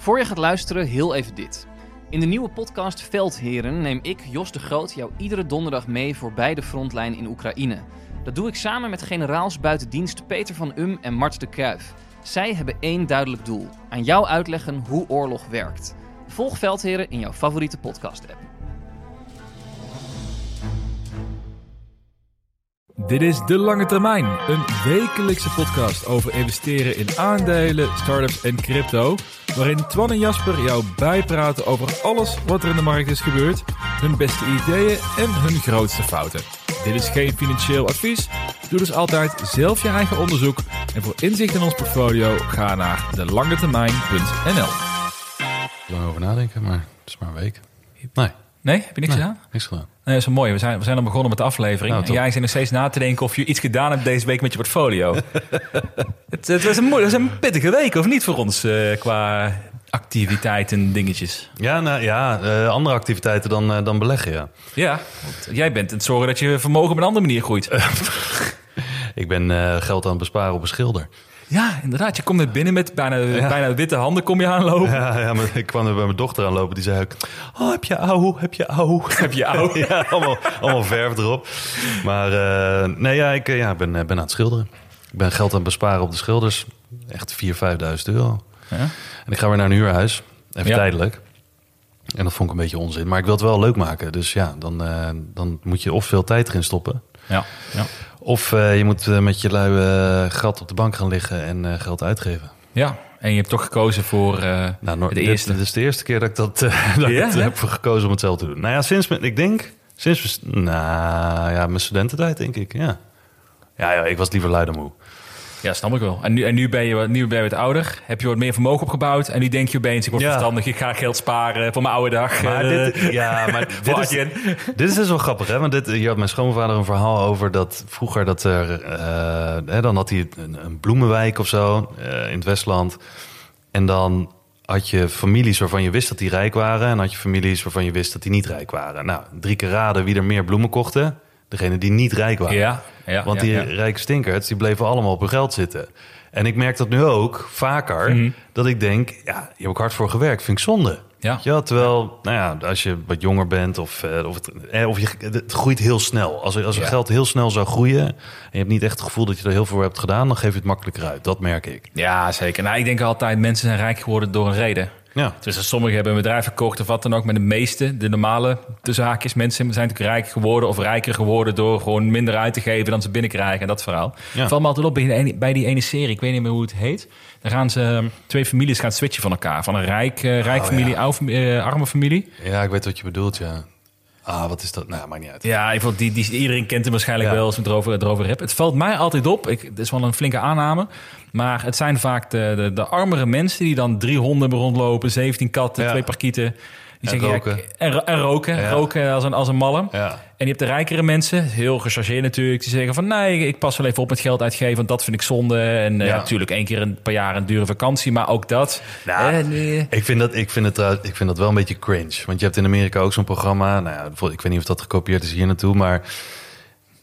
Voor je gaat luisteren, heel even dit. In de nieuwe podcast Veldheren neem ik, Jos de Groot, jou iedere donderdag mee voorbij de frontlijn in Oekraïne. Dat doe ik samen met generaals buitendienst Peter van Um en Mart de Kruif. Zij hebben één duidelijk doel: aan jou uitleggen hoe oorlog werkt. Volg Veldheren in jouw favoriete podcast-app. Dit is De Lange Termijn, een wekelijkse podcast over investeren in aandelen, startups en crypto. Waarin Twan en Jasper jou bijpraten over alles wat er in de markt is gebeurd, hun beste ideeën en hun grootste fouten. Dit is geen financieel advies. Doe dus altijd zelf je eigen onderzoek. En voor inzicht in ons portfolio ga naar delangetermijn.nl. lang over nadenken, maar het is maar een week. Nee, Nee, heb je niks nee, gedaan? niks gedaan. Dat is mooi. We zijn, we zijn al begonnen met de aflevering. Nou, en jij zit nog steeds na te denken of je iets gedaan hebt deze week met je portfolio. het, het was een, mooi, het was een pittige week, of niet voor ons, eh, qua activiteiten en dingetjes. Ja, nou, ja eh, andere activiteiten dan, eh, dan beleggen, ja. Ja, want jij bent het zorgen dat je vermogen op een andere manier groeit. Ik ben geld aan het besparen op een schilder. Ja, inderdaad. Je komt net binnen met bijna, bijna witte handen kom je aanlopen. Ja, ja maar ik kwam er bij mijn dochter aanlopen. Die zei ook, oh, heb je ouw, heb je ouw? Heb je ja, allemaal, allemaal verf erop. Maar eh, nee, ja, ik eh, ja, ben, eh, ben aan het schilderen. Ik ben geld aan het besparen op de schilders. Echt 4.000, 5.000 euro. Ja. En ik ga weer naar een huurhuis. Even Ja. tijdelijk. En dat vond ik een beetje onzin. Maar ik wil het wel leuk maken. Dus ja, dan, dan moet je of veel tijd erin stoppen. Ja, ja. Of eh, je moet eh, met je lui gat op de bank gaan liggen en geld uitgeven. ja, en je hebt toch gekozen voor Nou, no- de eerste. Dit is de eerste keer dat ik dat, dat Ja, heb voor gekozen om het zelf te doen. Nou ja, sinds mijn, ik denk, sinds nou ja, mijn studententijd denk ik, ja. Ja, ja ik was liever lui dan moe. Ja, snap ik wel. En nu, en nu, ben je, wat- nu ben je wat ouder, heb je wat meer vermogen opgebouwd... en nu denk je opeens, ik word Ja. verstandig, ik ga geld sparen voor mijn oude dag. Maar eh, dit, ja, maar dit is, dit is dus wel grappig, hè? Want dit, hier had mijn schoonvader een verhaal over dat vroeger dat er, eh, hè, dan had hij een, een bloemenwijk of zo eh, in het Westland. En dan had je families waarvan je wist dat die rijk waren, en had je families waarvan je wist dat die niet rijk waren. Nou, drie keer raden wie er meer bloemen kochten. Degene die niet rijk waren. Ja, ja, Want die rijke stinkers, die bleven allemaal op hun geld zitten. En ik merk dat nu ook vaker, Mhm. dat ik denk, ja, hier heb ik hard voor gewerkt, vind ik zonde. Ja. Je terwijl, nou ja, als je wat jonger bent of, eh, of, het, eh, of je, het groeit heel snel. Als, als Ja. geld heel snel zou groeien en je hebt niet echt het gevoel dat je er heel veel voor hebt gedaan, dan geef je het makkelijker uit. Dat merk ik. Ja, zeker. Nou, ik denk altijd, mensen zijn rijk geworden door een reden. Ja, Dus sommigen hebben een bedrijf verkocht of wat dan ook. Maar de meeste, de normale de zaakjes, mensen zijn natuurlijk rijk geworden of rijker geworden door gewoon minder uit te geven dan ze binnenkrijgen. En dat verhaal. Ja. Valt me altijd op bij die, ene, bij die ene serie, ik weet niet meer hoe het heet. Dan gaan ze ehm, twee families gaan switchen van elkaar. Van een rijk, eh, rijk Oh, familie, ja. oude fami- eh, arme familie. ja, ik weet wat je bedoelt, ja. Ah, wat is dat? Nou, maakt niet uit. Ja, ik vond die, die, iedereen kent hem waarschijnlijk Ja. wel als we het erover, erover hebben. Het valt mij altijd op, ik, het is wel een flinke aanname, maar het zijn vaak de, de, de armere mensen die dan drie honden rondlopen, 17 katten, Ja. twee parkieten. Die En zeggen, ja, roken. ik- en, ro- en roken, Ja. roken als een, als een malle. Ja. En je hebt de rijkere mensen, heel gechargeerd natuurlijk, die zeggen van nee, ik pas wel even op met geld uitgeven, want dat vind ik zonde. En eh, Ja. natuurlijk één keer een paar jaar een dure vakantie, maar ook dat. Nou, Eh, nee. Ik vind, dat, ik, vind het, trouwens- ik vind dat wel een beetje cringe. Want je hebt in Amerika ook zo'n programma. Nou ja, ik weet niet of dat gekopieerd is hier naartoe. Maar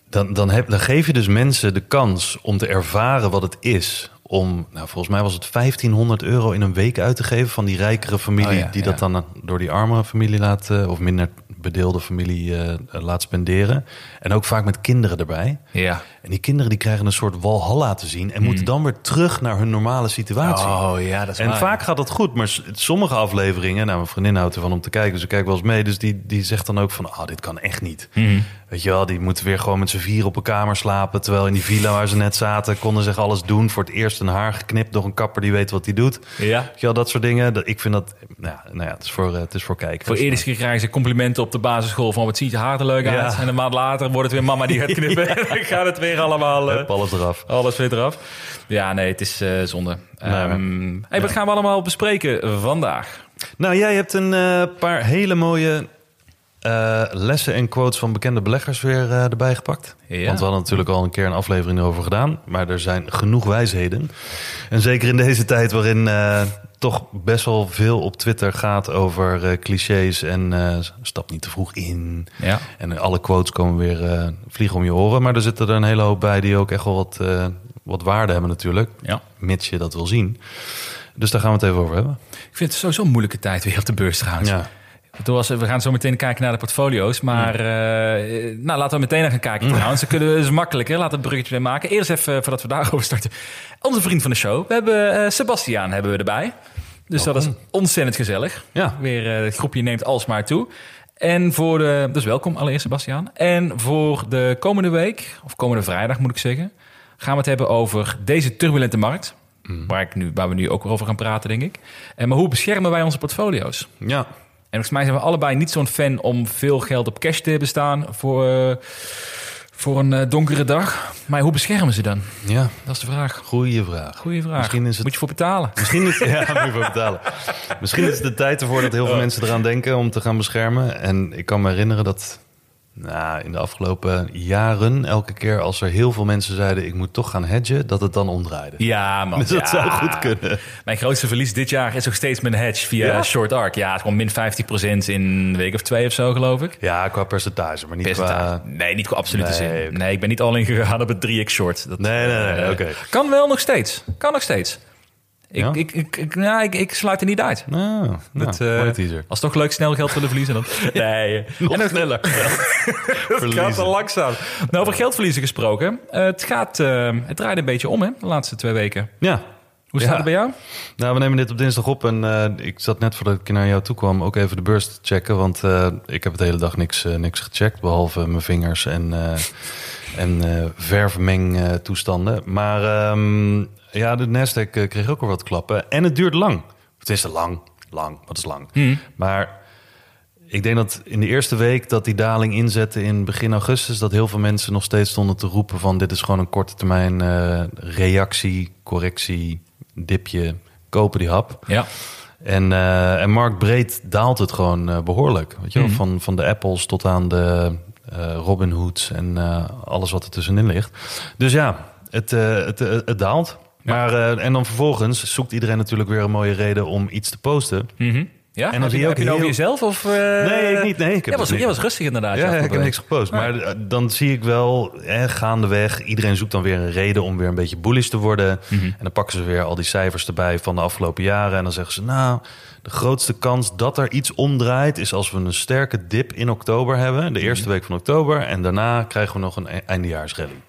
dan, dan, heb, dan geef je dus mensen de kans om te ervaren wat het is. Om, nou, volgens mij was het 1500 euro in een week uit te geven van die rijkere familie. Oh ja, die dat dan door die arme familie laat, eh, of minder bedeelde familie eh, laat spenderen. En ook vaak met kinderen erbij. Ja. En die kinderen die krijgen een soort walhalla te zien. En moeten dan weer terug naar hun normale situatie. Hmm. Oh ja, dat is En waar. vaak gaat dat goed, maar sommige afleveringen, nou, mijn vriendin houdt ervan om te kijken, dus ik kijk wel eens mee, dus die, die zegt dan ook van, ah, dit kan echt niet. Mhm. Weet je wel, die moeten weer gewoon met z'n vier op een kamer slapen, terwijl in die villa waar ze net zaten, konden zich alles doen. Voor het eerst een haar geknipt door een kapper die weet wat hij doet. Ja. Weet je wel, dat soort dingen. Dat, ik vind dat, nou, ja, nou ja, het is voor, eh, het is voor kijken. Voor eerder keer krijgen ze complimenten op de basisschool van wat ziet je haar er leuk uit. Ja. En een maand later wordt het weer mama die gaat knippen. en dan gaat het weer allemaal, eh, Hup, alles eraf. alles weer eraf. Ja, nee, het is eh, zonde. Ehm, hey, wat gaan we allemaal bespreken vandaag? Nou, jij hebt een eh, paar hele mooie eh, lessen en quotes van bekende beleggers weer eh, erbij gepakt. Ja. Want we hadden natuurlijk al een keer een aflevering erover gedaan. Maar er zijn genoeg wijsheden. En zeker in deze tijd waarin eh, toch best wel veel op Twitter gaat over clichés en stap niet te vroeg in. Ja. En alle quotes komen weer vliegen om je oren. Maar er zitten er een hele hoop bij die ook echt wel wat, wat waarde hebben natuurlijk. Ja. Mits je dat wil zien. Dus daar gaan we het even over hebben. Ik vind het sowieso een moeilijke tijd weer op de beurs trouwens. Ja. Was, we gaan zo meteen kijken naar de portfolio's. Maar eh, nou, laten we meteen naar gaan kijken trouwens. Dan kunnen we is makkelijker. Laten we een bruggetje mee maken. Eerst even, voordat we daarover starten. Onze vriend van de show. We hebben eh Sebastiaan hebben we erbij. Dus dat is ontzettend gezellig. Ja. Weer eh, het groepje neemt alsmaar toe. En voor de... Dus welkom allereerst Sebastiaan. En voor de komende week, of komende vrijdag moet ik zeggen... gaan we het hebben over deze turbulente markt. Waar, ik nu, waar we nu ook weer over gaan praten, denk ik. En maar hoe beschermen wij onze portfolio's? Ja. En volgens mij zijn we allebei niet zo'n fan om veel geld op cash te bestaan voor, eh, voor een eh, donkere dag. Maar hoe beschermen ze dan? Ja. Dat is de vraag. Goeie vraag. Goeie vraag. Misschien is het- Moet je voor betalen? Misschien is, ja, moet je voor betalen. Misschien is het de tijd ervoor dat heel veel mensen eraan denken om te gaan beschermen. En ik kan me herinneren dat nou, in de afgelopen jaren, elke keer als er heel veel mensen zeiden: ik moet toch gaan hedgen, dat het dan omdraaide. Ja, man. Dus dat ja. zou goed kunnen. Mijn grootste verlies dit jaar is nog steeds mijn hedge via Ja? Short Arc. Ja, het is gewoon min 15% in een week of twee of zo, geloof ik. Ja, qua percentage, maar niet Percentage. qua. Nee, niet qua absolute Nee, zin. Nee, ik ben niet al in gegaan op het 3x short. Dat, Nee, nee, nee, eh, oké. Kan wel nog steeds. Kan nog steeds. Ik, Ja? ik, ik, ik, nou, ik, ik sluit er niet uit. Nou, Dat, nou, eh. Als toch leuk snel geld willen verliezen dan. Nee, Nog en sneller. Het gaat Verliezen. wel langzaam. Nou, over geldverliezen gesproken. Eh, het, gaat, eh, het draait een beetje om, hè, de laatste twee weken. Ja. Hoe staat Ja. het bij jou? Nou, we nemen dit op dinsdag op en ik zat net voordat ik naar jou toe kwam ook even de beurs te checken, want ik heb het de hele dag niks, niks gecheckt, behalve mijn vingers en, en eh verfmeng eh, toestanden. Maar ehm, ja, de Nasdaq eh, kreeg ook al wat klappen en het duurt lang. Het is lang, lang, wat is lang. Maar ik denk dat in de eerste week dat die daling inzette in begin augustus, dat heel veel mensen nog steeds stonden te roepen van dit is gewoon een korte termijn eh, reactie, correctie, dipje, kopen die hap. Ja. En, eh en marktbreed daalt het gewoon eh, behoorlijk. Weet je wel? Van, van de Apples tot aan de eh Robin Hoods en alles wat er tussenin ligt. Dus ja, het, het, het daalt. Maar, eh, en dan vervolgens zoekt iedereen natuurlijk weer een mooie reden om iets te posten. Mhm. Ja? En dan zie je, ook je over heel- jezelf? Of, eh, Nee, ik niet. Nee, ik heb jij, was, niet. jij was rustig inderdaad. Ja, ik heb niks gepost. Maar eh, dan zie ik wel, eh, gaandeweg, iedereen zoekt dan weer een reden om weer een beetje bullish te worden. Mhm. En dan pakken ze weer al die cijfers erbij van de afgelopen jaren. En dan zeggen ze, nou, de grootste kans dat er iets omdraait... is als we een sterke dip in oktober hebben. De Mhm. eerste week van oktober. En daarna krijgen we nog een e- eindejaarsrally.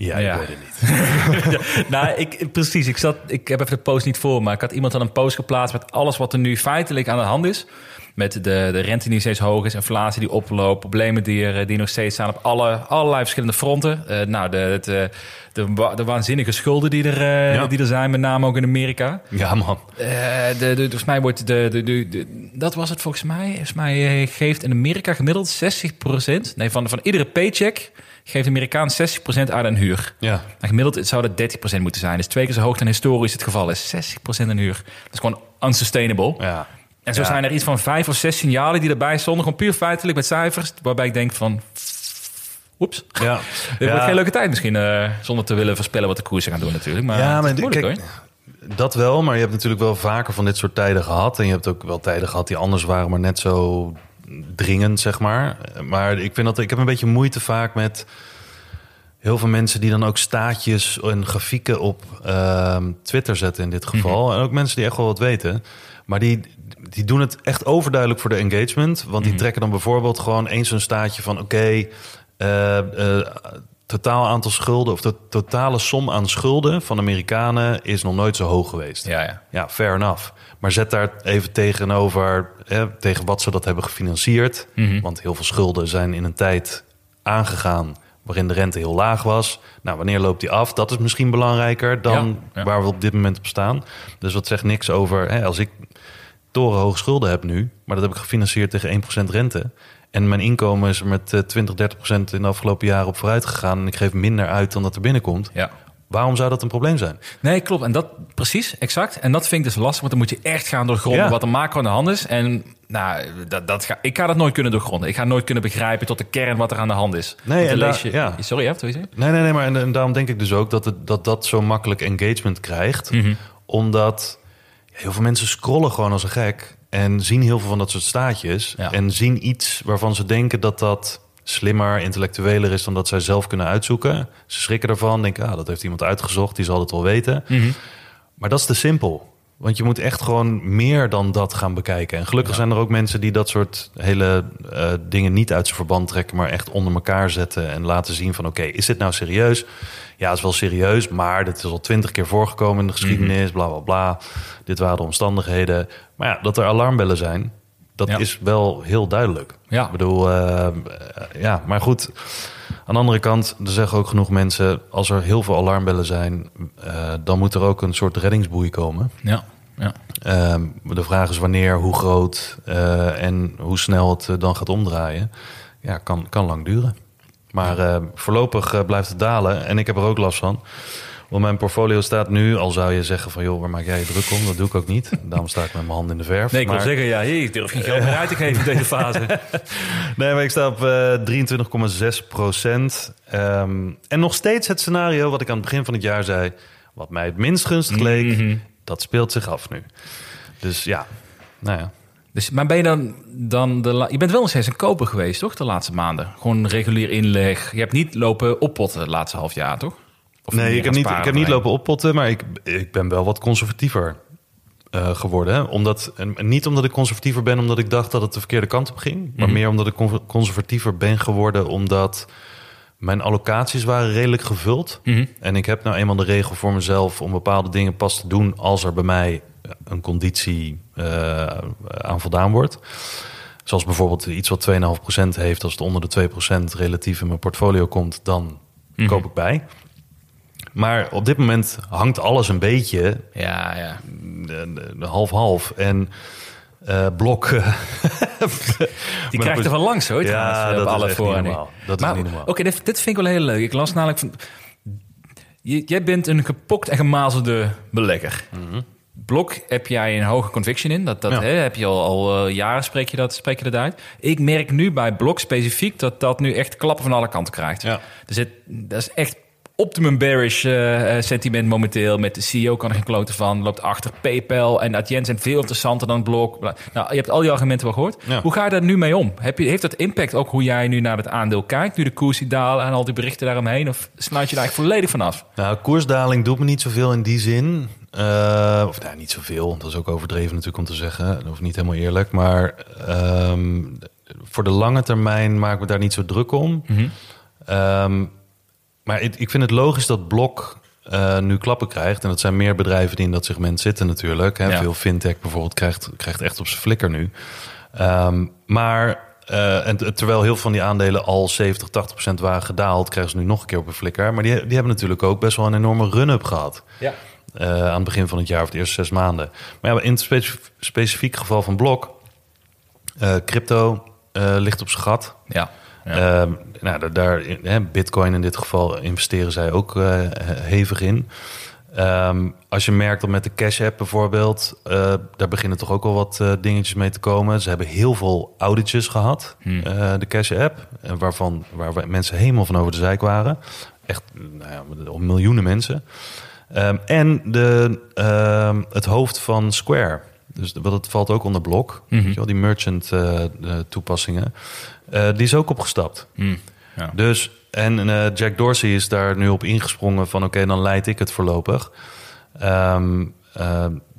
Ja, Ja. ik weet het niet. nou, ik, precies. Ik, zat, ik heb even de post niet voor, maar ik had iemand aan een post geplaatst met alles wat er nu feitelijk aan de hand is. Met de, de rente die steeds hoog is, inflatie die oploopt, problemen die, er, die nog steeds staan op alle, allerlei verschillende fronten. Eh, nou, de, het, eh, de, de waanzinnige schulden die er, eh, Ja. die er zijn, met name ook in Amerika. Ja, man. Eh, de, de, volgens mij wordt de, de, dat was het volgens mij. Volgens mij geeft in Amerika gemiddeld 60%, nee, van, van iedere paycheck geeft de Amerikaan 60% uit aan huur. Ja. Maar gemiddeld zou dat 30% moeten zijn. Dus twee keer zo hoog dan historisch het geval is. 60% aan huur. Dat is gewoon unsustainable. Ja. En zo Ja. zijn er iets van vijf of zes signalen die erbij stonden. Gewoon puur feitelijk met cijfers. Waarbij ik denk van... Oeps. Ja. Dit Ja. wordt geen leuke tijd misschien. eh, zonder te willen voorspellen wat de koersen gaan doen natuurlijk. Maar, ja, maar moeilijk, kijk, hoor. dat wel, maar je hebt natuurlijk wel vaker van dit soort tijden gehad. En je hebt ook wel tijden gehad die anders waren, maar net zo dringend, zeg maar. Maar ik vind dat ik heb een beetje moeite vaak met heel veel mensen die dan ook staatjes en grafieken op ehm, Twitter zetten in dit geval. En ook mensen die echt wel wat weten. Maar die, die doen het echt overduidelijk voor de engagement. Want die trekken dan bijvoorbeeld gewoon eens een staatje van... oké, eh, eh, totaal aantal schulden... of de totale som aan schulden van Amerikanen... is nog nooit zo hoog geweest. Ja, ja. Ja, fair enough. Maar zet daar even tegenover, hè, tegen wat ze dat hebben gefinancierd. Mhm. Want heel veel schulden zijn in een tijd aangegaan waarin de rente heel laag was. Nou, wanneer loopt die af? Dat is misschien belangrijker dan Ja, ja. waar we op dit moment op staan. Dus dat zegt niks over, hè, als ik torenhoge schulden heb nu, maar dat heb ik gefinancierd tegen 1% rente. En mijn inkomen is er met eh, 20, 30% in de afgelopen jaren op vooruit gegaan. En ik geef minder uit dan dat er binnenkomt. Ja. Waarom zou dat een probleem zijn? Nee, klopt. En dat precies, exact. En dat vind ik dus lastig, want dan moet je echt gaan doorgronden Ja. wat er macro aan de hand is. En nou, dat, dat ga, ik ga dat nooit kunnen doorgronden. Ik ga nooit kunnen begrijpen tot de kern wat er aan de hand is. Nee, en lees je, ja. Sorry, wil je? Nee, nee, nee, maar en, en daarom denk ik dus ook dat het, dat, dat zo makkelijk engagement krijgt. Mhm. Omdat heel veel mensen scrollen gewoon als een gek en zien heel veel van dat soort staatjes. Ja. En zien iets waarvan ze denken dat dat slimmer, intellectueler is dan dat zij zelf kunnen uitzoeken. Ze schrikken ervan, denken, ah, dat heeft iemand uitgezocht, die zal het wel weten. Mhm. Maar dat is te simpel. Want je moet echt gewoon meer dan dat gaan bekijken. En gelukkig zijn er ook mensen die dat soort hele eh, dingen niet uit zijn verband trekken, maar echt onder elkaar zetten en laten zien van oké, is dit nou serieus? Ja, het is wel serieus, maar dit is al twintig keer voorgekomen in de geschiedenis, bla bla bla. Dit waren de omstandigheden. Maar ja, dat er alarmbellen zijn, dat Ja. is wel heel duidelijk. Ja. Ik bedoel, eh, eh, ja, maar goed. Aan de andere kant, er zeggen ook genoeg mensen... als er heel veel alarmbellen zijn... eh, dan moet er ook een soort reddingsboei komen. Ja, ja. Ehm, de vraag is wanneer, hoe groot en hoe snel het dan gaat omdraaien. Ja, kan, kan lang duren. Maar voorlopig blijft het dalen en ik heb er ook last van. Want mijn portfolio staat nu, al zou je zeggen van... joh, waar maak jij je druk om? Dat doe ik ook niet. Daarom sta ik met mijn hand in de verf. Nee, ik wil Maar- zeggen, ja, hey, ik durf geen geld meer uit te geven in deze fase. Nee, maar ik sta op eh 23,6 procent. Ehm, en nog steeds het scenario wat ik aan het begin van het jaar zei... wat mij het minst gunstig leek, Mhm. dat speelt zich af nu. Dus ja, nou ja. Dus, maar ben je dan, dan de, la- je bent wel nog steeds een koper geweest, toch? De laatste maanden. Gewoon regulier inleg. Je hebt niet lopen oppotten het laatste half jaar, toch? Of nee, ik heb, niet, ik heb niet lopen oppotten, maar ik, ik ben wel wat conservatiever eh, geworden. hè. Omdat, en niet omdat ik conservatiever ben omdat ik dacht dat het de verkeerde kant op ging. Maar Mhm. meer omdat ik con- conservatiever ben geworden omdat mijn allocaties waren redelijk gevuld. Mhm. En ik heb nou eenmaal de regel voor mezelf om bepaalde dingen pas te doen als er bij mij een conditie eh, aan voldaan wordt. Zoals bijvoorbeeld iets wat 2,5% heeft, als het onder de 2% relatief in mijn portfolio komt, dan Mhm. koop ik bij. Maar op dit moment hangt alles een beetje Ja, ja. eh, eh, half-half. En eh, blok. eh, Die krijgt er van langs, hoor. Ja, trouwens, dat op is alle. Dat is niet normaal. Oké, dit, dit vind ik wel heel leuk. Ik las namelijk van... Jij bent een gepokt en gemazelde belegger. Blok heb jij een hoge conviction in. Dat, dat. Ja. hè, heb je al, al eh, jaren spreek je, dat, spreek je dat uit. Ik merk nu bij Blok specifiek dat dat nu echt klappen van alle kanten krijgt. Ja. Er zit, dat is echt optimum bearish eh, eh, sentiment momenteel. Met de CEO kan er geen kloten van. Loopt achter PayPal en Adyen zijn veel interessanter dan Blok. Nou, je hebt al die argumenten wel gehoord. Ja. Hoe ga je daar nu mee om? Heb je, heeft dat impact ook hoe jij nu naar het aandeel kijkt? Nu de koers die dalen en al die berichten daaromheen? Of snuit je daar eigenlijk volledig vanaf? Nou, koersdaling doet me niet zoveel in die zin. Eh, of nou, niet zoveel. Dat is ook overdreven natuurlijk om te zeggen. Of niet helemaal eerlijk. Maar ehm, voor de lange termijn maak ik me daar niet zo druk om. Ehm, maar ik, ik vind het logisch dat Blok eh, nu klappen krijgt. En dat zijn meer bedrijven die in dat segment zitten natuurlijk. Hè. Ja. Veel fintech bijvoorbeeld krijgt, krijgt echt op zijn flikker nu. Ehm, maar eh, en, terwijl heel veel van die aandelen al 70, 80 procent waren gedaald... krijgen ze nu nog een keer op een flikker. Maar die, die hebben natuurlijk ook best wel een enorme run-up gehad. Ja. eh, aan het begin van het jaar of de eerste zes maanden. Maar ja, in het specif- specifiek geval van Blok... crypto ligt op zijn gat. Ja. Ja. Ehm, nou, da- daar, Bitcoin in dit geval investeren zij ook eh, hevig in. Ehm, als je merkt dat met de Cash App bijvoorbeeld, eh, daar beginnen toch ook al wat eh, dingetjes mee te komen. Ze hebben heel veel auditjes gehad, Hmm. de Cash App, waarvan waar mensen helemaal van over de zijk waren. Echt, nou ja, om miljoenen mensen. Ehm, en de, het hoofd van Square. Dus dat valt ook onder blok. Mhm. Weet je wel, die merchant eh, de toepassingen. Eh, die is ook opgestapt. Hmm. Ja. Dus, en eh, Jack Dorsey is daar nu op ingesprongen van... oké, dan leid ik het voorlopig. Ehm,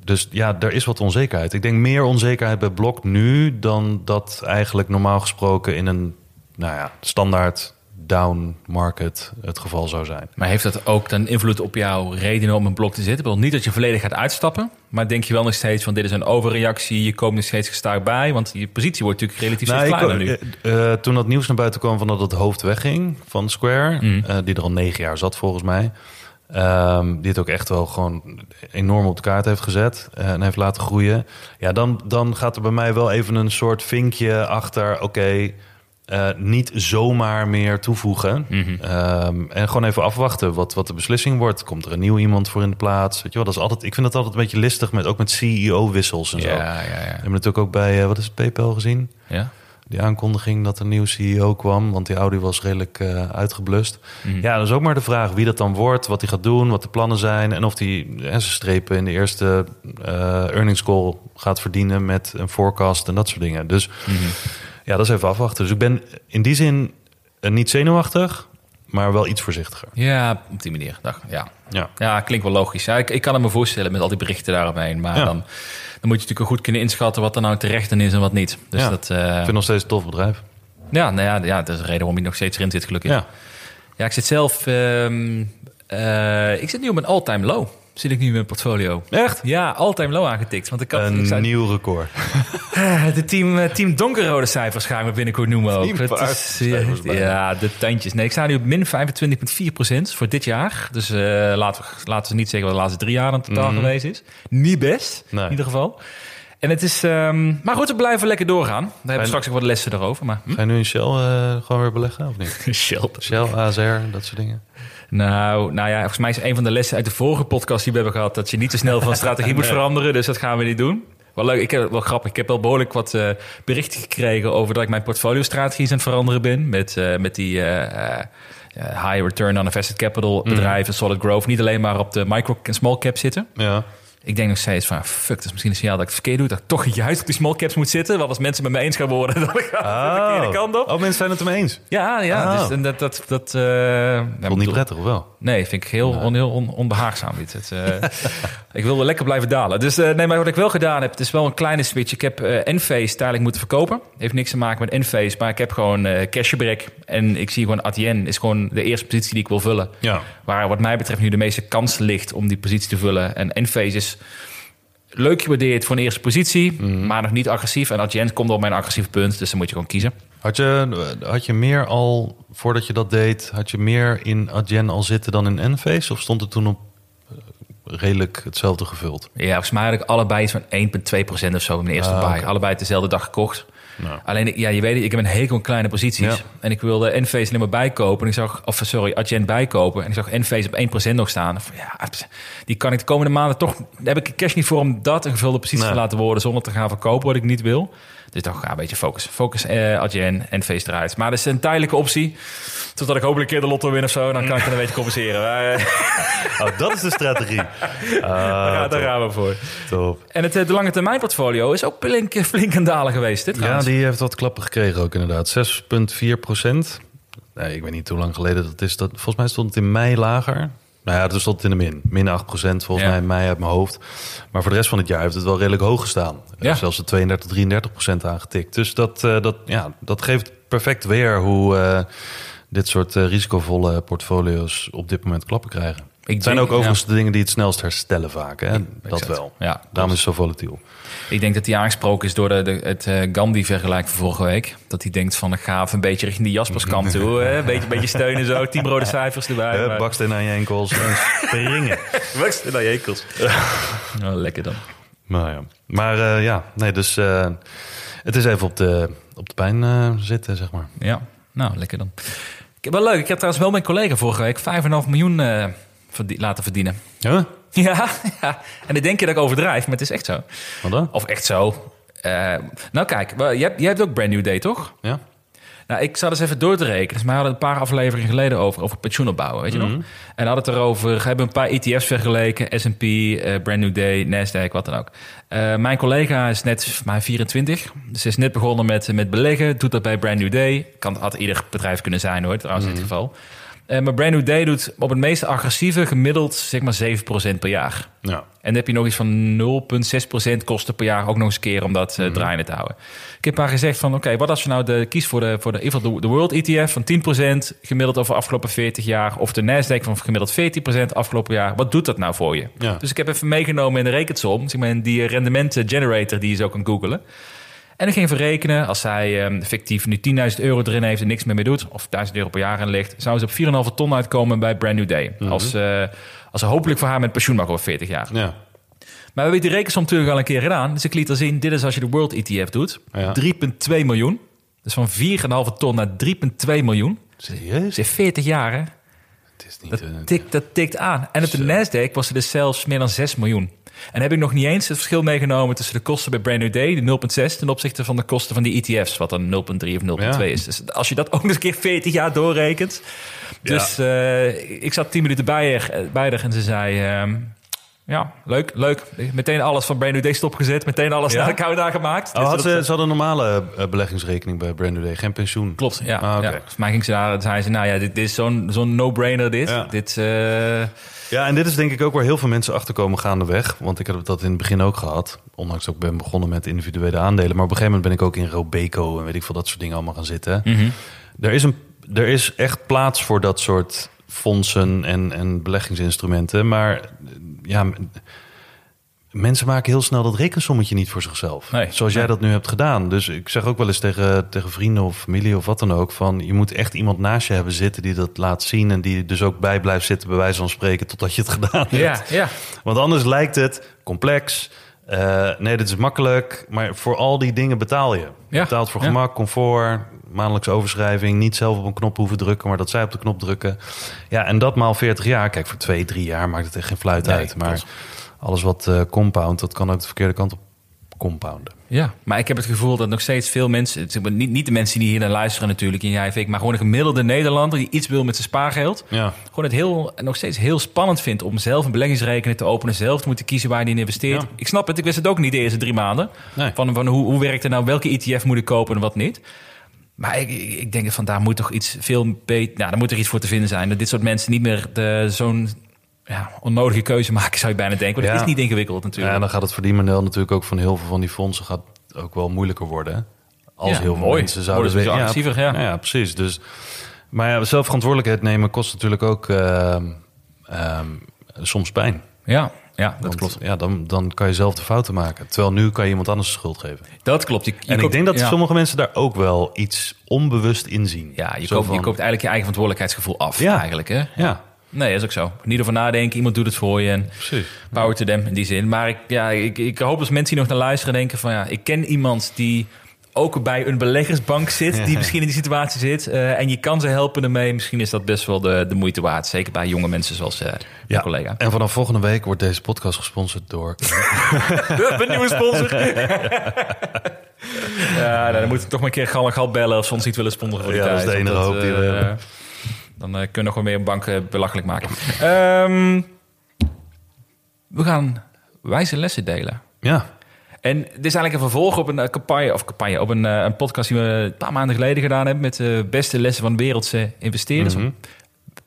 dus ja, er is wat onzekerheid. Ik denk meer onzekerheid bij Blok nu... dan dat eigenlijk normaal gesproken in een nou ja, standaard down market het geval zou zijn. Maar heeft dat ook dan invloed op jouw redenen om een blok te zitten? Ik bedoel, niet dat je volledig gaat uitstappen, maar denk je wel nog steeds van dit is een overreactie, je komt nog steeds gestaag bij, want je positie wordt natuurlijk relatief Nou, kleiner nu. eh, eh, toen dat nieuws naar buiten kwam van dat het hoofd wegging van Square, Mm. eh, die er al negen jaar zat volgens mij, ehm, die het ook echt wel gewoon enorm op de kaart heeft gezet en heeft laten groeien. Ja, dan, dan gaat er bij mij wel even een soort vinkje achter. Oké, eh, niet zomaar meer toevoegen. Mhm. Ehm, en gewoon even afwachten wat, wat de beslissing wordt. Komt er een nieuw iemand voor in de plaats? Weet je wel, dat is altijd, ik vind dat altijd een beetje listig, met, ook met CEO-wissels en zo. Ja, We ja, ja. hebben natuurlijk ook bij, eh, wat is het, PayPal gezien? ja. Die aankondiging dat er een nieuw CEO kwam, want die oude was redelijk eh, uitgeblust. Mhm. Ja, dat is ook maar de vraag wie dat dan wordt, wat hij gaat doen, wat de plannen zijn en of hij zijn strepen in de eerste earnings call gaat verdienen met een forecast en dat soort dingen. Dus Mhm. Ja, dat is even afwachten. Dus ik ben in die zin eh, niet zenuwachtig, maar wel iets voorzichtiger. Ja, op die manier. Dag. Ja. Ja. ja, klinkt wel logisch. Ja, ik, ik kan het me voorstellen met al die berichten daaromheen. Maar Ja. dan, dan moet je natuurlijk goed kunnen inschatten wat er nou terecht in is en wat niet. Dus Ja. dat, eh, Ik vind het nog steeds een tof bedrijf. ja, nou ja, ja, dat is de reden waarom je nog steeds erin zit, gelukkig. Ja. Ja, ik zit zelf... ehm, eh, ik zit nu op een all-time low. Zit ik nu in mijn portfolio. Echt? Ja, all-time low aangetikt. Want ik had... Een nieuw record. Eh, De team, eh, team donkerrode cijfers gaan we binnenkort noemen ook. Paarse is, cijfers ja, de tandjes. Nee, ik sta nu op min 25,4% voor dit jaar. Dus eh, laten, we, laten we niet zeggen wat de laatste drie jaar in totaal geweest is. Niet best, Nee. in ieder geval. En het is... ehm, maar goed, we blijven lekker doorgaan. Daar hebben we straks ook wat lessen erover. Maar, hm? Ga je nu in Shell eh, gewoon weer beleggen of niet? Shell. Shell, ASR, dat soort dingen. Nou, nou ja, volgens mij is een van de lessen uit de vorige podcast die we hebben gehad... dat je niet te snel van strategie moet veranderen. Dus dat gaan we niet doen. Wel leuk, ik heb wel grappig. Ik heb wel behoorlijk wat eh, berichten gekregen over dat ik mijn portfolio-strategie aan het veranderen ben. Met, eh, met die eh, high return on invested capital bedrijven, solid growth. Niet alleen maar op de micro en small cap zitten. Ja. Ik denk nog steeds van, fuck, dat is misschien een signaal dat ik het verkeerd doe. Dat ik toch juist op die small caps moet zitten. Want als mensen met me eens gaan worden, dan ga ik de verkeerde kant op. Oh, mensen zijn het ermee eens. Ja, ja. Oh. Dus, en dat, dat, dat, ja, Vond niet bedoel- prettig, of wel? Nee, vind ik heel, on, heel on- onbehaagzaam. Dit. Het, eh, ik wil wel lekker blijven dalen. Dus eh, nee, maar wat ik wel gedaan heb, het is wel een kleine switch. Ik heb eh Enphase tijdelijk moeten verkopen. Heeft niks te maken met Enphase, maar ik heb gewoon cashback. En ik zie gewoon Adyen is gewoon de eerste positie die ik wil vullen. Ja. Waar wat mij betreft nu de meeste kans ligt om die positie te vullen. En Enphase is leuk gewaardeerd voor een eerste positie, maar nog niet agressief. En Adyen komt op mijn agressieve punt, dus dan moet je gewoon kiezen. Had je, had je meer al, voordat je dat deed, had je meer in Adyen al zitten dan in Enphase? Of stond het toen op eh, redelijk hetzelfde gevuld? Ja, volgens mij had ik allebei van 1,2% of zo in mijn eerste Ah, buy. Allebei dezelfde dag gekocht. Nou. Alleen, ja, je weet het, ik heb een hekel aan kleine posities. Ja. En ik wilde Enphase alleen maar bijkopen. En ik zag, of sorry, Adyen bijkopen. En ik zag Enphase op 1% nog staan. Ja, die kan ik de komende maanden toch... Daar heb ik cash niet voor om dat een gevulde positie Nee. te laten worden... zonder te gaan verkopen wat ik niet wil. Dus toch ja, een beetje focus. Focus uh, Adyen, Enphase eruit. Maar dat is een tijdelijke optie. Totdat ik hopelijk een keer de lotto win of zo. Dan kan ik het een beetje compenseren. Eh, Oh, dat is de strategie. Ah, ja, daar top, gaan we voor. top. En het, eh, de lange termijn portfolio is ook flink, flink aan dalen geweest. Dit Ja. Die heeft wat klappen gekregen ook inderdaad. 6,4 procent. Nee, ik weet niet hoe lang geleden dat is. Dat, volgens mij stond het in mei lager. Nou ja, toen stond het in de min. Min 8 procent volgens Ja. mij in mei uit mijn hoofd. Maar voor de rest van het jaar heeft het wel redelijk hoog gestaan. Ja. Zelfs de 32, 33 procent aangetikt. Dus dat, eh, dat, ja, dat geeft perfect weer hoe eh, dit soort eh, risicovolle portfolio's op dit moment klappen krijgen. Ik het zijn denk- ook overigens de dingen die het snelst herstellen vaak. Hè? dat wel. Ja, Daarom is het zo volatiel. Ik denk dat hij aangesproken is door de, de, het eh, Gandhi-vergelijk van vorige week. Dat hij denkt van, ik ga even een beetje richting die Jasperskant toe. hè. Een beetje, beetje steunen zo, tien rode cijfers erbij. Maar- baksteen aan je enkels en springen. Baksteen aan je enkels. Nou, lekker dan. Nou ja. Maar eh, ja, nee, dus eh, het is even op de, op de pijn eh, zitten, zeg maar. Ja, nou, lekker dan. Ik heb wel leuk. Ik heb trouwens wel mijn collega vorige week 5,5 miljoen eh, laten verdienen. Ja? Ja, ja, en dan denk je dat ik overdrijf, maar het is echt zo. Wat dan? Of echt zo. Eh, nou kijk, jij, hebt- jij hebt ook Brand New Day, toch? Ja? Nou, ik zat eens even door te rekenen. Dus wij hadden een paar afleveringen geleden over, over pensioen opbouwen, weet je nog? En hadden het erover, we hebben een paar ETF's vergeleken. S&P, eh, Brand New Day, Nasdaq, wat dan ook. Eh, mijn collega is net mij 24. Dus is net begonnen met, met beleggen. Doet dat bij Brand New Day. Kan, had ieder bedrijf kunnen zijn hoor, trouwens in dit geval. Eh, maar Brand New Day doet op het meest agressieve gemiddeld zeg maar 7% per jaar. Ja. En dan heb je nog iets van 0,6% kosten per jaar ook nog eens een keer om dat eh, draaiende te houden. Ik heb haar gezegd van oké, wat als je nou de, kiest voor de, voor de, de, de World ETF van 10% gemiddeld over de afgelopen 40 jaar. Of de Nasdaq van gemiddeld 14% afgelopen jaar. Wat doet dat nou voor je? Ja. Dus ik heb even meegenomen in de rekensom. Zeg maar in die rendementen generator die je zo kan googelen. En ik ging verrekenen, als zij ehm, fictief nu 10.000 euro erin heeft en niks meer mee doet, of 1000 euro per jaar in ligt, zou ze op 4,5 ton uitkomen bij Brand New Day. Mhm. Als, eh, als ze hopelijk voor haar met pensioen mag over 40 jaar. Ja. Maar we hebben die rekensom natuurlijk al een keer gedaan. Dus ik liet er zien, dit is als je de World ETF doet. Ja. 3,2 miljoen. Dus van 4,5 ton naar 3,2 miljoen. Serieus? Is 40 jaar, hè? Het is niet... Dat eh, tikt, dat tikt aan. En op de Nasdaq was er dus zelfs meer dan 6 miljoen. En heb ik nog niet eens het verschil meegenomen tussen de kosten bij Brand New Day, de 0,6, ten opzichte van de kosten van die ETF's, wat dan 0,3 of 0,2 Ja. is. Dus als je dat ook nog eens een keer 40 jaar doorrekent. Dus eh, ik zat 10 minuten bij haar, bij haar en ze zei: ehm, Ja, leuk, leuk. Meteen alles van Brand New Day stopgezet. Meteen alles Ja? naar de account aangemaakt. Oh, Dus had dat- ze, ze hadden een normale eh, beleggingsrekening bij Brand New Day, geen pensioen. Klopt, ja. Ah, ja. Volgens mij ging ze daar, zeiden ze, nou ja, dit, dit is zo'n zo'n no-brainer dit. Ja. Dit, eh, Ja, en dit is denk ik ook waar heel veel mensen achterkomen gaandeweg. Want ik heb dat in het begin ook gehad. Ondanks dat ik ben begonnen met individuele aandelen. Maar op een gegeven moment ben ik ook in Robeco en weet ik veel dat soort dingen allemaal gaan zitten. mhm. Er, is een, er is echt plaats voor dat soort fondsen en, en beleggingsinstrumenten. Maar eh, ja, mensen maken heel snel dat rekensommetje niet voor zichzelf. Nee, Zoals jij dat nu hebt gedaan. Dus ik zeg ook wel eens tegen, tegen vrienden of familie of wat dan ook... van je moet echt iemand naast je hebben zitten die dat laat zien... en die dus ook bij blijft zitten bij wijze van spreken... totdat je het gedaan hebt. ja, ja. Want anders lijkt het complex. Eh, nee, dit is makkelijk. Maar voor al die dingen betaal je. Je Ja, betaalt voor ja. gemak, comfort, maandelijkse overschrijving. Niet zelf op een knop hoeven drukken, maar dat zij op de knop drukken. Ja, en dat maal 40 jaar. Kijk, voor twee, drie jaar maakt het echt geen fluit Nee, uit. Maar alles wat eh compound, dat kan ook de verkeerde kant op compounden. Ja, maar ik heb het gevoel dat nog steeds veel mensen, niet, niet de mensen die hier naar luisteren natuurlijk in jij ik, maar gewoon een gemiddelde Nederlander die iets wil met zijn spaargeld, Ja, gewoon het heel, nog steeds heel spannend vindt om zelf een beleggingsrekening te openen, zelf te moeten kiezen waar je in investeert. Ja. Ik snap het, ik wist het ook niet de eerste drie maanden. Nee. Van, van hoe, hoe werkt het nou, welke ETF moet ik kopen en wat niet. Maar ik, ik denk van daar moet toch iets veel beter, nou, daar moet er iets voor te vinden zijn. Dat dit soort mensen niet meer de- zo'n ja, onnodige keuze maken, zou je bijna denken. Want Ja. het is niet ingewikkeld natuurlijk. ja, en dan gaat het verdienmodel natuurlijk ook van heel veel van die fondsen... gaat ook wel moeilijker worden. hè? Als Ja, heel veel mooi. mensen zouden... Weten- agressiever, ja. ja, precies. Dus, maar ja, zelfverantwoordelijkheid nemen kost natuurlijk ook ehm, ehm, soms pijn. ja, ja, dat Want, klopt. Ja, dan, dan kan je zelf de fouten maken. Terwijl nu kan je iemand anders de schuld geven. Dat klopt. Je, je en ik denk dat ja. sommige mensen daar ook wel iets onbewust in zien. Ja, je koopt, je koopt eigenlijk je eigen verantwoordelijkheidsgevoel af, Ja. eigenlijk. Hè? Ja, Nee, dat is ook zo. Niet over nadenken, iemand doet het voor je en precies. power to them in die zin. Maar ik, ja, ik, ik hoop dat mensen die nog naar luisteren denken van... ja, ik ken iemand die ook bij een beleggersbank zit... die misschien in die situatie zit eh, en je kan ze helpen ermee. Misschien is dat best wel de, de moeite waard. Zeker bij jonge mensen zoals eh je collega. En vanaf volgende week wordt deze podcast gesponsord door... een nieuwe sponsor. ja, nou, dan moeten we toch maar een keer gal en gal bellen... of ze ons niet willen sponsoren voor die Ja, dat is tijd. de enige hoop die we eh, hebben. Dan kunnen we gewoon weer een bank belachelijk maken. Ehm, we gaan wijze lessen delen. ja, En dit is eigenlijk een vervolg op een eh, campagne, of campagne, op een, eh, een podcast die we een paar maanden geleden gedaan hebben met de beste lessen van wereldse investeerders. Mhm.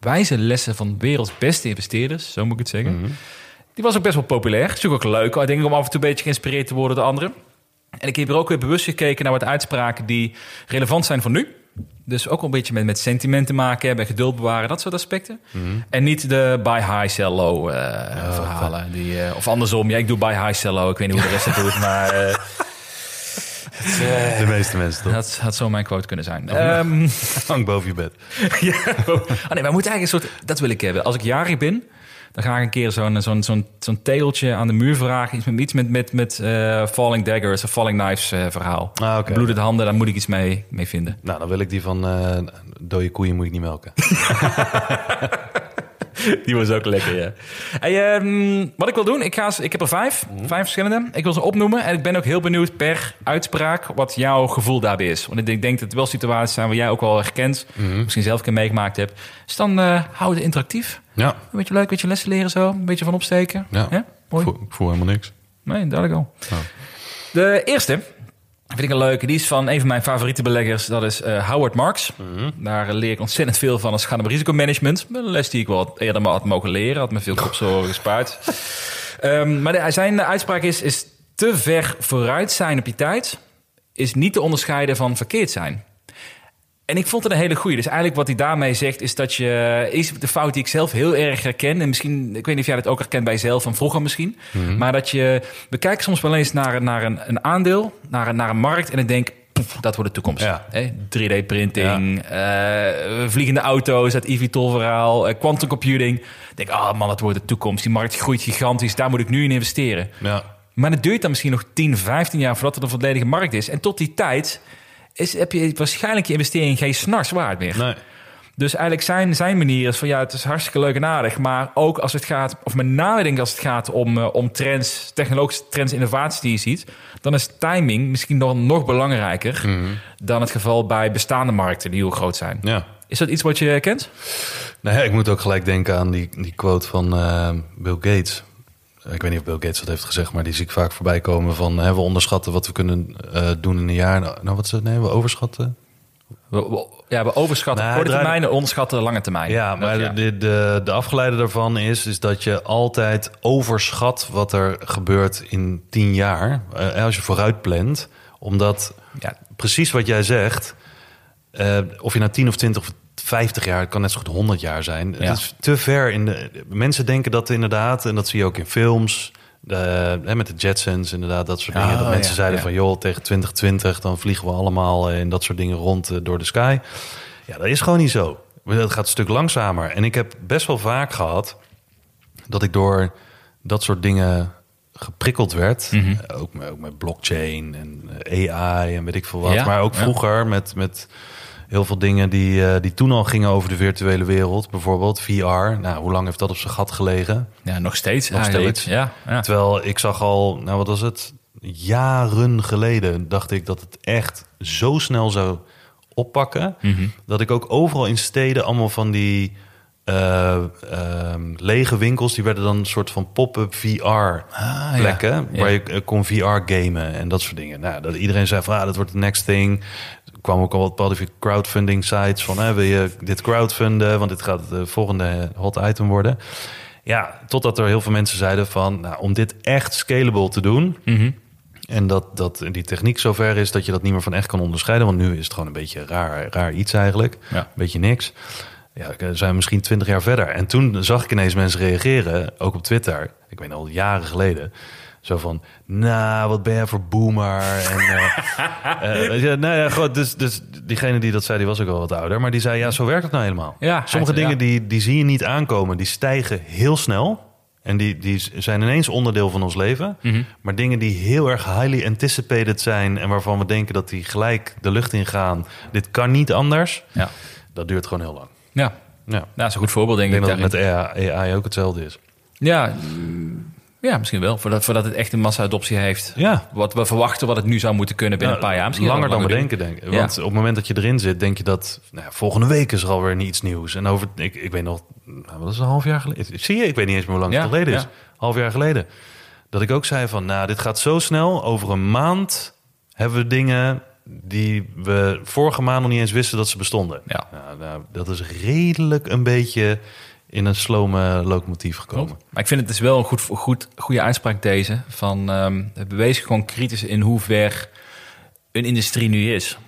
Wijze lessen van werelds beste investeerders, zo moet ik het zeggen. Mhm. Die was ook best wel populair. Het is natuurlijk ook leuk, ik denk om af en toe een beetje geïnspireerd te worden door anderen. En ik heb er ook weer bewust gekeken naar wat uitspraken die relevant zijn voor nu. Dus ook een beetje met, met sentiment te maken hebben, geduld bewaren, dat soort aspecten. En niet de buy high, sell low eh, verhalen. Die, eh, of andersom, ja, ik doe buy high, sell low. Ik weet niet hoe de rest het doet, maar eh, de meeste mensen toch? dat had zo mijn quote kunnen zijn. Ehm, Hang boven je bed. ja. Oh nee, wij moeten eigenlijk een soort... Dat wil ik hebben. Als ik jarig ben, dan ga ik een keer zo'n zo'n zo'n zo'n tegeltje aan de muur vragen. Iets met, iets met, met, met eh, falling daggers of falling knives eh, verhaal. Ah. Bloedende handen, daar moet ik iets mee, mee vinden. Nou, dan wil ik die van eh dode koeien moet ik niet melken. Die was ook lekker, ja. Hey, ehm, wat ik wil doen, ik, ga, ik heb er vijf, vijf verschillende. Ik wil ze opnoemen en ik ben ook heel benieuwd per uitspraak wat jouw gevoel daarbij is. Want ik denk- dat het wel situaties zijn waar jij ook wel herkent, misschien zelf een keer meegemaakt hebt. Dus dan eh hou het interactief. Ja, Een beetje leuk, een beetje lessen leren zo, een beetje van opsteken. ja. Ja, Ik mooi. voel, ik voel helemaal niks. Nee, duidelijk al. De eerste vind ik een leuke. Die is van een van mijn favoriete beleggers. Dat is eh, Howard Marks. Daar eh, leer ik ontzettend veel van als het gaat om risicomanagement. Een les die ik wel eerder maar had mogen leren. Had me veel kopzorgen gespaard. Ehm, maar de, zijn uitspraak is, is te ver vooruit zijn op je tijd... is niet te onderscheiden van verkeerd zijn. En ik vond het een hele goeie. Dus eigenlijk wat hij daarmee zegt is dat je... Is de fout die ik zelf heel erg herken. En misschien, ik weet niet of jij dat ook herkent bij jezelf van vroeger misschien. Maar dat je... We kijken soms wel eens naar, naar een, een aandeel, naar, een- naar een markt. En ik denk, poef, dat wordt de toekomst. Ja. Hè? 3D-printing, eh, vliegende auto's, het EVTOL-verhaal, eh, quantum computing. Ik denk, ah man, dat wordt de toekomst. Die markt groeit gigantisch, daar moet ik nu in investeren. Ja. Maar het duurt dan misschien nog 10, 15 jaar voordat er een volledige markt is. En tot die tijd is, heb je waarschijnlijk je investering geen snars waard meer. Nee. Dus eigenlijk zijn, zijn manier is van ja, het is hartstikke leuk en aardig. Maar ook als het gaat, of met name denk ik als het gaat om, eh, om trends, technologische trends, innovaties die je ziet. Dan is timing misschien nog, nog belangrijker dan het geval bij bestaande markten die heel groot zijn. Ja. Is dat iets wat je kent? Nou ja, ik moet ook gelijk denken aan die, die quote van eh, Bill Gates. Ik weet niet of Bill Gates dat heeft gezegd, maar die zie ik vaak voorbij komen van hè, we onderschatten wat we kunnen eh, doen in een jaar. Nou, nou, wat is het? Nee, we overschatten. We, we- ja, we overschatten Nee, korte draai- termijn en onderschatten de lange termijn. Ja, maar De, de, de afgeleide daarvan is, is dat je altijd overschat wat er gebeurt in tien jaar. eh, als je vooruit plant. Omdat Ja, precies wat jij zegt, eh, of je na 10 of 20 of 50 jaar, het kan net zo goed 100 jaar zijn. Ja. Het is te ver in de. Mensen denken dat inderdaad, en dat zie je ook in films. De, hè, met de Jetsons, inderdaad, dat soort Oh, dingen. Dat mensen ja, zeiden ja. van, joh, tegen 2020, dan vliegen we allemaal eh, en dat soort dingen rond eh, door de sky. Ja, dat is gewoon niet zo. Het gaat een stuk langzamer. En ik heb best wel vaak gehad dat ik door dat soort dingen geprikkeld werd. Mhm. Ook, met, ook met blockchain en eh, AI en weet ik veel wat. Ja, maar ook ja. vroeger met, met heel veel dingen die, eh, die toen al gingen over de virtuele wereld. Bijvoorbeeld VR. Nou, hoe lang heeft dat op zijn gat gelegen? ja, nog steeds. Nog eigenlijk. steeds. Ja, ja. Terwijl ik zag al, nou wat was het? Jaren geleden dacht ik dat het echt zo snel zou oppakken. Mhm. Dat ik ook overal in steden allemaal van die eh, ehm, lege winkels, die werden dan een soort van pop-up VR Ah, ja. Waar Ja. je eh, kon VR gamen en dat soort dingen. Nou, dat iedereen zei van ah, dat wordt de next thing. Kwamen ook al wat bepaalde crowdfunding sites van hè, wil je dit crowdfunden, want dit gaat het volgende hot item worden. Ja, totdat er heel veel mensen zeiden van nou, om dit echt scalable te doen. Mhm. En dat, dat die techniek zover is dat je dat niet meer van echt kan onderscheiden. Want nu is het gewoon een beetje raar, raar iets eigenlijk. Ja. Een beetje niks. Ja, we zijn misschien twintig jaar verder. En toen zag ik ineens mensen reageren, ook op Twitter. Ik weet al jaren geleden. Zo van, nou, wat ben jij voor boomer? En, eh, eh, ja, nou ja, goed, dus, dus diegene die dat zei, die was ook al wat ouder. Maar die zei, ja, zo werkt het nou helemaal. Ja, Sommige dingen die, die zie je niet aankomen. Die stijgen heel snel. En die, die zijn ineens onderdeel van ons leven. Mhm. Maar dingen die heel erg highly anticipated zijn... en waarvan we denken dat die gelijk de lucht in gaan... dit kan niet anders, Ja. dat duurt gewoon heel lang. Ja. Ja. Nou, dat is een goed voorbeeld, denk Ik ik. denk dat het met AI, AI ook hetzelfde is. Ja, ja, misschien wel. Voordat, voordat het echt een massa-adoptie heeft. Ja. Wat we verwachten wat het nu zou moeten kunnen binnen Nou, een paar jaar. Misschien langer dan we denken, denk ik. Ja. Want op het moment dat je erin zit, denk je dat... Nou ja, volgende week is er alweer iets nieuws. En over, ik, ik weet nog, nou, wat is een half jaar geleden? Zie je, ik weet niet eens meer hoe lang Ja, het geleden is. ja. Half jaar geleden. Dat ik ook zei van, nou, dit gaat zo snel. Over een maand hebben we dingen die we vorige maand nog niet eens wisten dat ze bestonden. Ja. Nou, nou, dat is redelijk een beetje in een slome locomotief gekomen. Maar ik vind het dus wel een goed, goed, goede uitspraak deze. Van, wees gewoon kritisch in hoe ver een industrie nu is.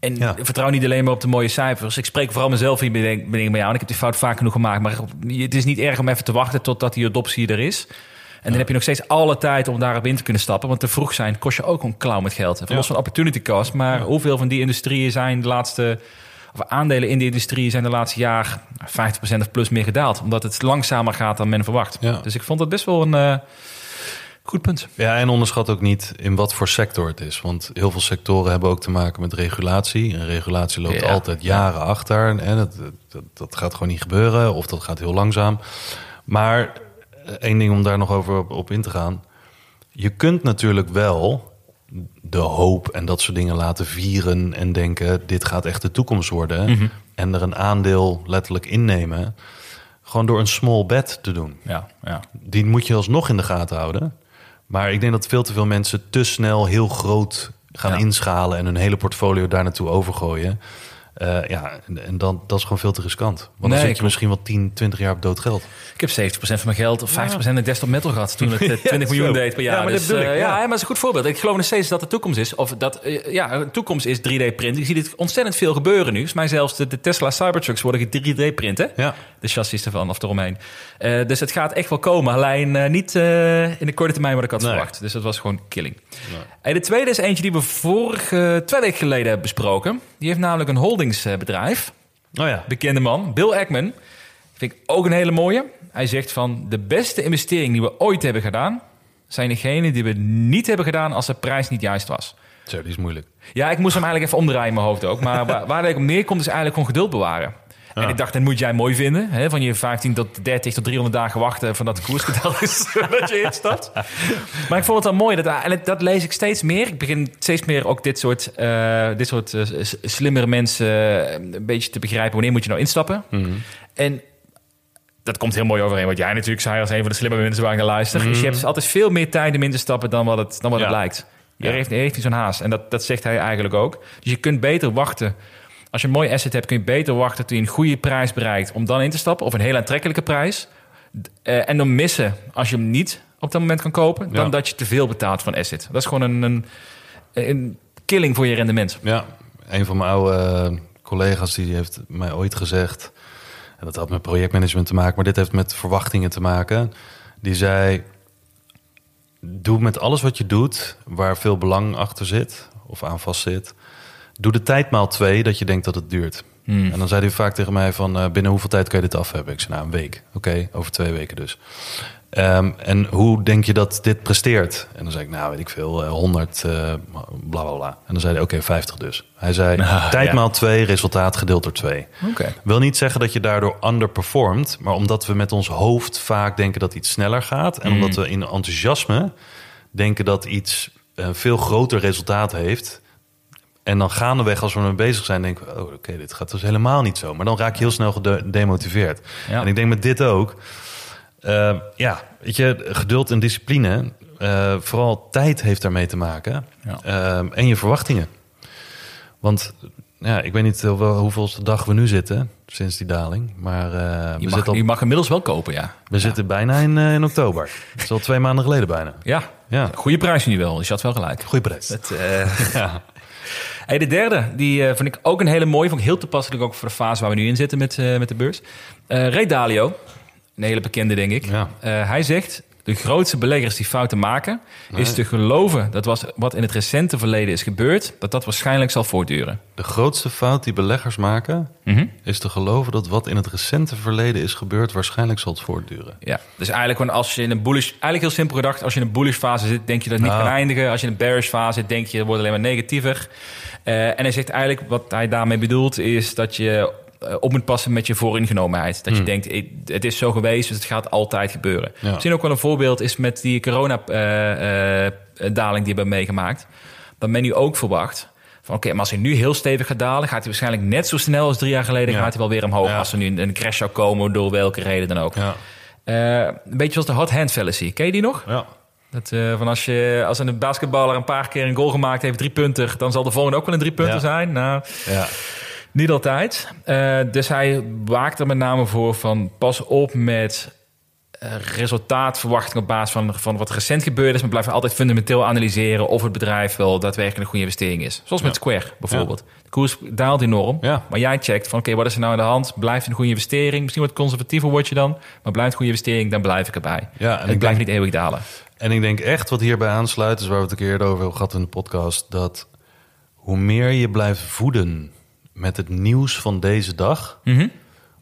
En Ja. vertrouw niet alleen maar op de mooie cijfers. Ik spreek vooral mezelf ben ik bij jou. En ik heb die fout vaak genoeg gemaakt. Maar het is niet erg om even te wachten totdat die adoptie er is. En dan heb je nog steeds alle tijd om daarop in te kunnen stappen. Want te vroeg zijn kost je ook een klauw met geld. Ja. los van opportunity cost. Maar hoeveel van die industrieën zijn de laatste... Of aandelen in die industrie zijn de laatste jaar 50% of plus meer gedaald. Omdat het langzamer gaat dan men verwacht. Ja. Dus ik vond dat best wel een eh, goed punt. Ja, en onderschat ook niet in wat voor sector het is. Want heel veel sectoren hebben ook te maken met regulatie. En regulatie loopt Ja. altijd jaren achter. En dat, dat, dat gaat gewoon niet gebeuren. Of dat gaat heel langzaam. Maar eh, één ding om daar nog over op, op in te gaan. Je kunt natuurlijk wel de hoop en dat soort dingen laten vieren. En denken, dit gaat echt de toekomst worden. Mhm. En er een aandeel letterlijk innemen. Gewoon door een small bet te doen Ja, ja. die moet je alsnog in de gaten houden. Maar ik denk dat veel te veel mensen te snel heel groot gaan Ja. inschalen en hun hele portfolio daar naartoe overgooien. Eh, ja, en, en dan, dat is gewoon veel te riskant. Want dan Nee, zit je klopt. misschien wel 10, 20 jaar op dood geld. Ik heb 70% van mijn geld of 50% in desktop metal gehad toen het eh, 20 miljoen zo. deed per jaar. Ja, maar dat dus, ik, eh, ja. ja. maar dat is een goed voorbeeld. Ik geloof nog steeds dat de toekomst is. Of dat, eh, ja, de toekomst is 3D-print. Je ziet het ontzettend veel gebeuren nu. Volgens mij zelfs de, de Tesla Cybertrucks worden 3D-printen. Ja. De chassis ervan of eromheen. Eh, dus het gaat echt wel komen. Alleen eh, niet eh, in de korte termijn wat ik had Nee. verwacht. Dus dat was gewoon killing. Hey, de tweede is eentje die we vorige twee weken geleden hebben besproken. Die heeft namelijk een holdingsbedrijf. Oh ja. Bekende man, Bill Ackman. Vind ik ook een hele mooie. Hij zegt van de beste investering die we ooit hebben gedaan... zijn degene die we niet hebben gedaan als de prijs niet juist was. Zo, die is moeilijk. Ja, ik moest hem eigenlijk even omdraaien in mijn hoofd ook. Maar waar, waar ik op neerkomt is eigenlijk gewoon geduld bewaren. En ik dacht, dat moet jij mooi vinden. Hè? Van je 15 tot 30 tot 300 dagen wachten... van dat de koers gedaald is dat je instapt. Maar ik vond het wel mooi. Dat, en dat lees ik steeds meer. Ik begin steeds meer ook dit soort, eh, dit soort eh, slimmere mensen... eh, een beetje te begrijpen... wanneer moet je nou instappen. En dat komt heel mooi overeen wat jij natuurlijk zei als een van de slimme mensen waar ik naar luister. Dus je hebt altijd veel meer tijd om in te stappen dan wat het, dan wat het lijkt. Je Ja. heeft, heeft niet zo'n haast. En dat, dat zegt hij eigenlijk ook. Dus je kunt beter wachten. Als je een mooi asset hebt, kun je beter wachten tot je een goede prijs bereikt om dan in te stappen. Of een heel aantrekkelijke prijs. Eh, en dan missen als je hem niet op dat moment kan kopen, dan Ja. dat je te veel betaalt een asset. Dat is gewoon een, een, een killing voor je rendement. Ja, een van mijn oude eh, collega's die heeft mij ooit gezegd... en dat had met projectmanagement te maken... maar dit heeft met verwachtingen te maken. Die zei, doe met alles wat je doet... waar veel belang achter zit of aan vast zit... doe de tijd maal twee dat je denkt dat het duurt. Hmm. En dan zei hij vaak tegen mij van... eh, binnen hoeveel tijd kan je dit af hebben? Ik zei, nou, een week. Oké, over twee weken dus. Ehm, en hoe denk je dat dit presteert? En dan zei ik, nou, weet ik veel, eh, 100, eh, bla bla bla. En dan zei hij, oké, 50 dus. Hij zei, Ah, tijd ja. maal 2, resultaat gedeeld door 2. Oké. Wil niet zeggen dat je daardoor underperformt, maar omdat we met ons hoofd vaak denken dat iets sneller gaat. En omdat we in enthousiasme denken dat iets een veel groter resultaat heeft. En dan gaandeweg, als we ermee bezig zijn, denken we: oh, oké, dit gaat dus helemaal niet zo. Maar dan raak je heel snel gedemotiveerd. Ja. En ik denk met dit ook. eh, ja, weet je, geduld en discipline. eh, vooral tijd heeft daarmee te maken. Ja. Eh, en je verwachtingen. Want ja, ik weet niet hoe- hoeveelste dag we nu zitten sinds die daling. Maar we, Je mag, al- je mag inmiddels wel kopen, ja. we zitten bijna in, in oktober. Dat is al twee maanden geleden bijna. Ja, Ja, goede prijs nu wel. Dus je had wel gelijk. goeie prijs. Het, Ja. Hey, de derde, die eh, vond ik ook een hele mooie. Vond ik heel toepasselijk ook voor de fase waar we nu in zitten met, eh, met de beurs. Eh Ray Dalio, een hele bekende denk ik. Ja. Hij zegt, de grootste beleggers die fouten maken... is te geloven dat was, wat in het recente verleden is gebeurd... dat dat waarschijnlijk zal voortduren. De grootste fout die beleggers maken... Mhm. is te geloven dat wat in het recente verleden is gebeurd... waarschijnlijk zal het voortduren. Ja, dus eigenlijk gewoon als je in een bullish... Eigenlijk heel simpel gedacht, als je in een bullish fase zit... denk je dat het niet Nou. kan eindigen. Als je in een bearish fase zit, denk je... het wordt alleen maar negatiever. Eh, en hij zegt eigenlijk, wat hij daarmee bedoelt... is dat je op moet passen met je vooringenomenheid. Dat je denkt, ik- het is zo geweest, dus het gaat altijd gebeuren. Ja. Misschien ook wel een voorbeeld is met die corona-daling die we hebben meegemaakt. Dat men nu ook verwacht... Van oké, maar als hij nu heel stevig gaat dalen, gaat hij waarschijnlijk net zo snel als drie jaar geleden Ja. gaat hij wel weer omhoog. Ja. Als er nu een, crash zou komen, door welke reden dan ook. Ja. Eh, een beetje zoals de hot hand fallacy. Ken je die nog? Ja. Dat, eh, van als, je, als een basketballer een paar keer een goal gemaakt heeft, drie punten, dan zal de volgende ook wel een drie punten zijn. Nou, ja. Niet altijd. Eh, dus hij waakt er met name voor van pas op met eh, resultaatverwachting op basis van, van wat recent gebeurd is. Maar blijf altijd fundamenteel analyseren of het bedrijf wel daadwerkelijk een goede investering is. Zoals met. Square bijvoorbeeld. De koers daalt enorm. Ja. Maar jij checkt van oké, wat is er nou aan de hand? Blijft een goede investering? Misschien wat conservatiever word je dan. Maar blijft een goede investering, dan blijf ik erbij. Ja, en en het ik blijft denk- niet eeuwig dalen. En ik denk echt wat hierbij aansluit, is waar we het een keer eerder over hebben gehad in de podcast, dat hoe meer je blijft voeden met het nieuws van deze dag, Mhm.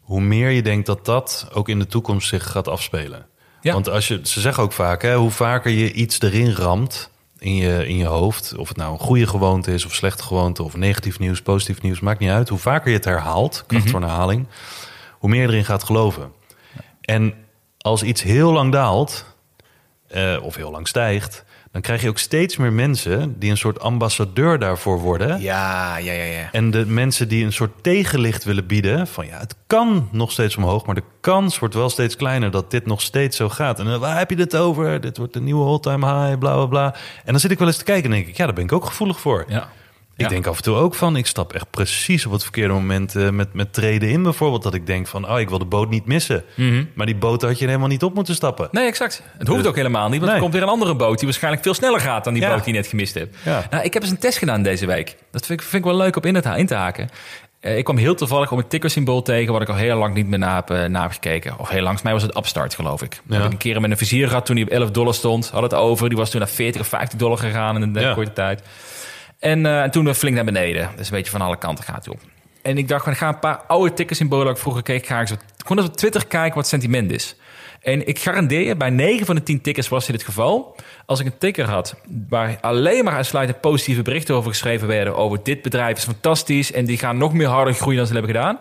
hoe meer je denkt dat dat ook in de toekomst zich gaat afspelen. Ja. Want als je, ze zeggen ook vaak, hè, hoe vaker je iets erin ramt in je, in je hoofd, of het nou een goede gewoonte is of slechte gewoonte, of negatief nieuws, positief nieuws, maakt niet uit. Hoe vaker je het herhaalt, kracht van herhaling, hoe meer je erin gaat geloven. En als iets heel lang daalt, eh, of heel lang stijgt, dan krijg je ook steeds meer mensen die een soort ambassadeur daarvoor worden. Ja, ja, ja, ja. En de mensen die een soort tegenlicht willen bieden van ja, het kan nog steeds omhoog, maar de kans wordt wel steeds kleiner dat dit nog steeds zo gaat. En dan, waar heb je dit over? Dit wordt een nieuwe all-time high, bla bla bla. En dan zit ik wel eens te kijken en denk ik, ja, daar ben ik ook gevoelig voor. ja. Ik Ja. denk af en toe ook van, ik stap echt precies op het verkeerde moment eh, met, met treden in bijvoorbeeld. Dat ik denk van, oh, ik wil de boot niet missen. Mhm. Maar die boot had je helemaal niet op moeten stappen. Nee, exact. Het hoeft Dus- ook helemaal niet, want er komt weer een andere boot die waarschijnlijk veel sneller gaat dan die Ja. boot die je net gemist hebt. Ja. Nou, ik heb eens een test gedaan deze week. Dat vind ik, vind ik wel leuk om in, het, in te haken. Eh, ik kwam heel toevallig op een tickersymbool tegen... wat ik al heel lang niet meer naar heb, eh, heb gekeken. Of heel lang, mij was het Upstart, geloof ik. Ja. Heb ik een keer met een vizier gehad toen hij op 11 dollar stond. Had het over, die was toen naar 40 of 50 dollar gegaan in een eh, Ja. korte tijd. En, eh, en toen flink naar beneden. Dus een beetje van alle kanten gaat het op. En ik dacht, ik ga een paar oude tickersymbolen... dat ik vroeger keek, ga ik zo, gewoon eens op Twitter kijken wat sentiment is. En ik garandeer je, bij 9 van de 10 tickers was dit het geval. Als ik een ticker had waar alleen maar uitsluitend positieve berichten over geschreven werden... over dit bedrijf is fantastisch en die gaan nog meer harder groeien dan ze hebben gedaan...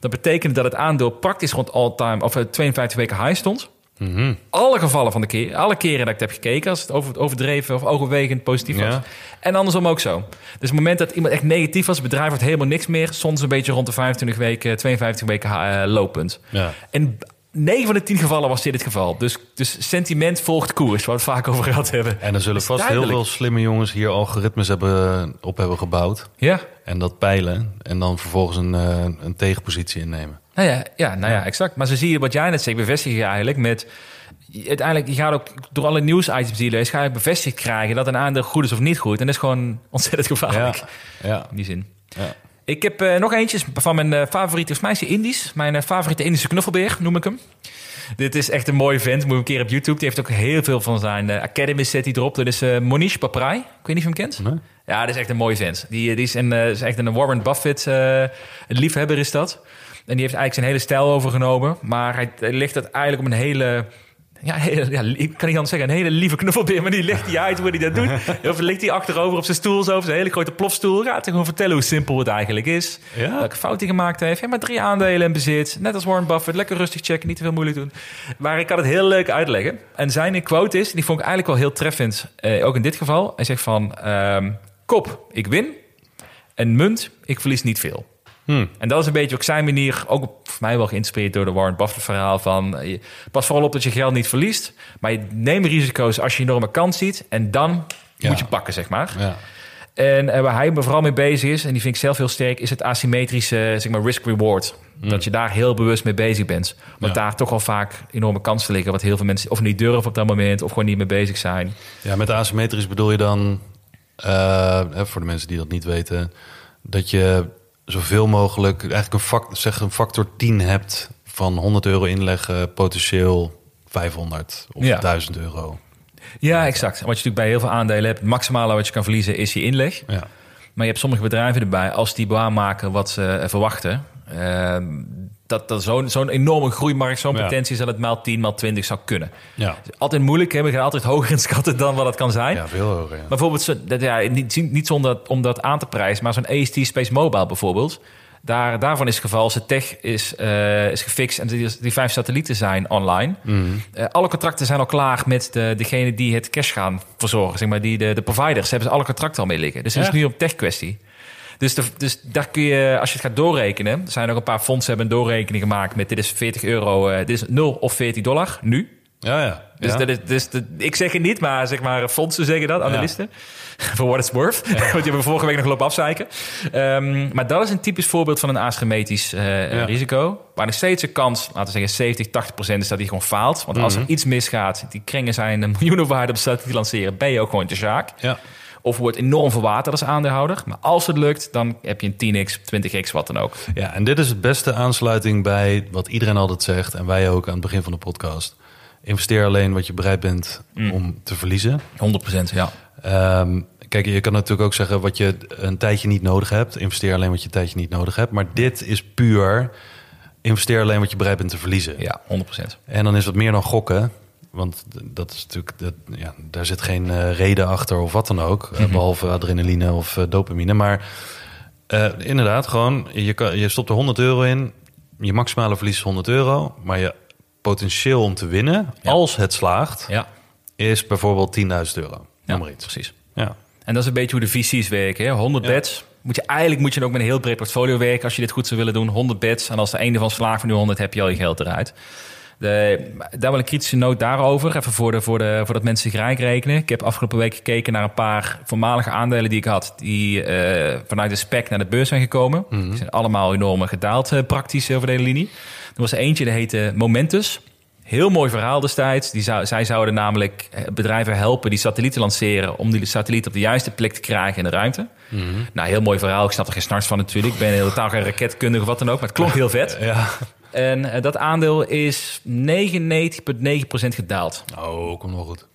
dat betekende dat het aandeel praktisch rond all-time of eh, 52 weken high stond. Alle gevallen van de keer, alle keren dat ik het heb gekeken, als het over, overdreven of overwegend positief was. Ja. En andersom ook zo. Dus het moment dat iemand echt negatief was, het bedrijf wordt helemaal niks meer, soms een beetje rond de 25 weken, 52 weken eh, looppunt. Ja. En 9 van de 10 gevallen was dit het geval. Dus, dus sentiment volgt koers, waar we het vaak over gehad hebben. En er zullen vast heel veel slimme jongens hier algoritmes hebben, op hebben gebouwd. Ja. En dat peilen. En dan vervolgens een, eh, een tegenpositie innemen. Nou ja, ja, nou ja, exact. Maar zo zie je wat jij net zegt, bevestig je eigenlijk met... Uiteindelijk, je gaat ook door alle nieuwsitems die je leest... ga je bevestigd krijgen dat een aandeel goed is of niet goed. En dat is gewoon ontzettend gevaarlijk. ja. In die zin. ja. Ik heb eh, nog eentje van mijn eh, favoriete, volgens mij is Indisch. Mijn eh, favoriete Indische knuffelbeer, noem ik hem. Dit is echt een mooie vent. Moet een keer op YouTube. Die heeft ook heel veel van zijn Academy set die erop. Dat is Monish Paprai. Ik weet niet of je hem kent. Nee? Ja, dat is echt een mooie vent. Die, die is, een, is echt een Warren Buffett liefhebber is dat. En die heeft eigenlijk zijn hele stijl overgenomen. Maar hij, hij ligt dat eigenlijk op een hele... Ja, ja, ik kan niet anders zeggen, een hele lieve knuffelbeer. Maar die legt hij uit hoe hij dat doet. Of ligt hij achterover op zijn stoel, zo, op zijn hele grote plofstoel. Gaat hij gewoon vertellen hoe simpel het eigenlijk is. Ja. Welke fout hij gemaakt heeft. Hij heeft maar drie aandelen in bezit. Net als Warren Buffett. Lekker rustig checken, niet te veel moeilijk doen. Maar ik kan het heel leuk uitleggen. En zijn quote is, die vond ik eigenlijk wel heel treffend. eh, ook in dit geval. Hij zegt van, ehm, kop, ik win. En munt, ik verlies niet veel. Hmm. En dat is een beetje ook zijn manier, ook voor mij wel geïnspireerd door de Warren Buffett verhaal van eh, pas vooral op dat je geld niet verliest, maar je neemt risico's als je een enorme kans ziet en dan Ja. moet je pakken, zeg maar. Ja. En eh, waar hij me vooral mee bezig is, en die vind ik zelf heel sterk, is het asymmetrische zeg maar, risk-reward. Dat je daar heel bewust mee bezig bent. Want Ja. daar toch al vaak enorme kansen liggen, wat heel veel mensen of niet durven op dat moment, of gewoon niet mee bezig zijn. Ja, met asymmetrisch bedoel je dan, eh, voor de mensen die dat niet weten, dat je zoveel mogelijk, eigenlijk een, fact, zeg een factor 10 hebt van 100 euro inleggen, potentieel 500 of Ja. 1000 euro. Ja, exact. Wat je natuurlijk bij heel veel aandelen hebt, het maximale wat je kan verliezen is je inleg. Ja. Maar je hebt sommige bedrijven erbij, als die waarmaken wat ze eh, verwachten. eh, dat dat zo'n zo'n enorme groeimarkt, zo'n Ja. potentie is dat het maal 10, maal 20 zou kunnen. Ja. Altijd moeilijk, hè? we gaan altijd hoger inschatten dan wat het kan zijn. ja, veel hoger. Ja. Maar bijvoorbeeld, zo- dat, ja, niet, niet zonder om dat aan te prijzen, maar zo'n AST Space Mobile bijvoorbeeld. Daar, daarvan is het geval, zijn tech is, eh, is gefixt en die, die vijf satellieten zijn online. Eh, alle contracten zijn al klaar met de, degene die het cash gaan verzorgen. Zeg maar, die, de, de providers hebben ze alle contracten al mee liggen. Dus het is nu op tech kwestie. Dus, de, dus daar kun je, als je het gaat doorrekenen, er zijn ook een paar fondsen hebben een doorrekening gemaakt met dit is 40 euro, eh, dit is 0 of 14 dollar nu. Ja, ja. Dus, ja. dat is, dus de, ik zeg het niet, maar zeg maar fondsen zeggen dat, analisten. For what it's worth. Want die hebben we vorige week nog lopen afzeiken. Ehm, maar dat is een typisch voorbeeld van een asymmetrisch eh, Ja. risico. Waar nog steeds een kans, laten we zeggen 70, 80 procent is dat die gewoon faalt. Want als er iets misgaat, die kringen zijn een miljoenen waarde op staat te lanceren, ben je ook gewoon te zaak. ja. Of wordt enorm verwaterd als aandeelhouder. Maar als het lukt, dan heb je een 10x, 20x, wat dan ook. Ja, en dit is het beste aansluiting bij wat iedereen altijd zegt. En wij ook aan het begin van de podcast. Investeer alleen wat je bereid bent om te verliezen. 100 procent, ja. Ehm, kijk, je kan natuurlijk ook zeggen wat je een tijdje niet nodig hebt. Investeer alleen wat je een tijdje niet nodig hebt. Maar dit is puur investeer alleen wat je bereid bent te verliezen. Ja, 100 procent. En dan is het meer dan gokken. Want dat is natuurlijk, dat, ja, daar zit geen eh, reden achter of wat dan ook. eh, behalve adrenaline of eh, dopamine. Maar inderdaad, gewoon, je, kan, je stopt er 100 euro in. Je maximale verlies is 100 euro. Maar je potentieel om te winnen, Ja. als het slaagt, Ja, is bijvoorbeeld 10.000 euro. ja maar iets. precies. Ja. En dat is een beetje hoe de VC's werken. Hè? 100 Ja. bets. Moet je, eigenlijk moet je ook met een heel breed portfolio werken als je dit goed zou willen doen. 100 bets. En als de ene van slaagt van die 100, heb je al je geld eruit. De, daar wel een kritische noot daarover. Even voor, de, voor, de, voordat mensen zich rijk rekenen. Ik heb afgelopen week gekeken naar een paar voormalige aandelen die ik had. Die eh, vanuit de spec naar de beurs zijn gekomen. Die zijn allemaal enorm gedaald eh, praktisch over de hele linie. Er was eentje, die heette Momentus. Heel mooi verhaal destijds. Die zou, zij zouden namelijk eh, bedrijven helpen die satellieten lanceren... om die satelliet op de juiste plek te krijgen in de ruimte. Nou, heel mooi verhaal. Ik snap er geen snars van natuurlijk. Ik ben totaal geen raketkundige of wat dan ook. Maar het klonk heel vet. ja. En eh, dat aandeel is 99,9% gedaald. Oh, komt wel goed.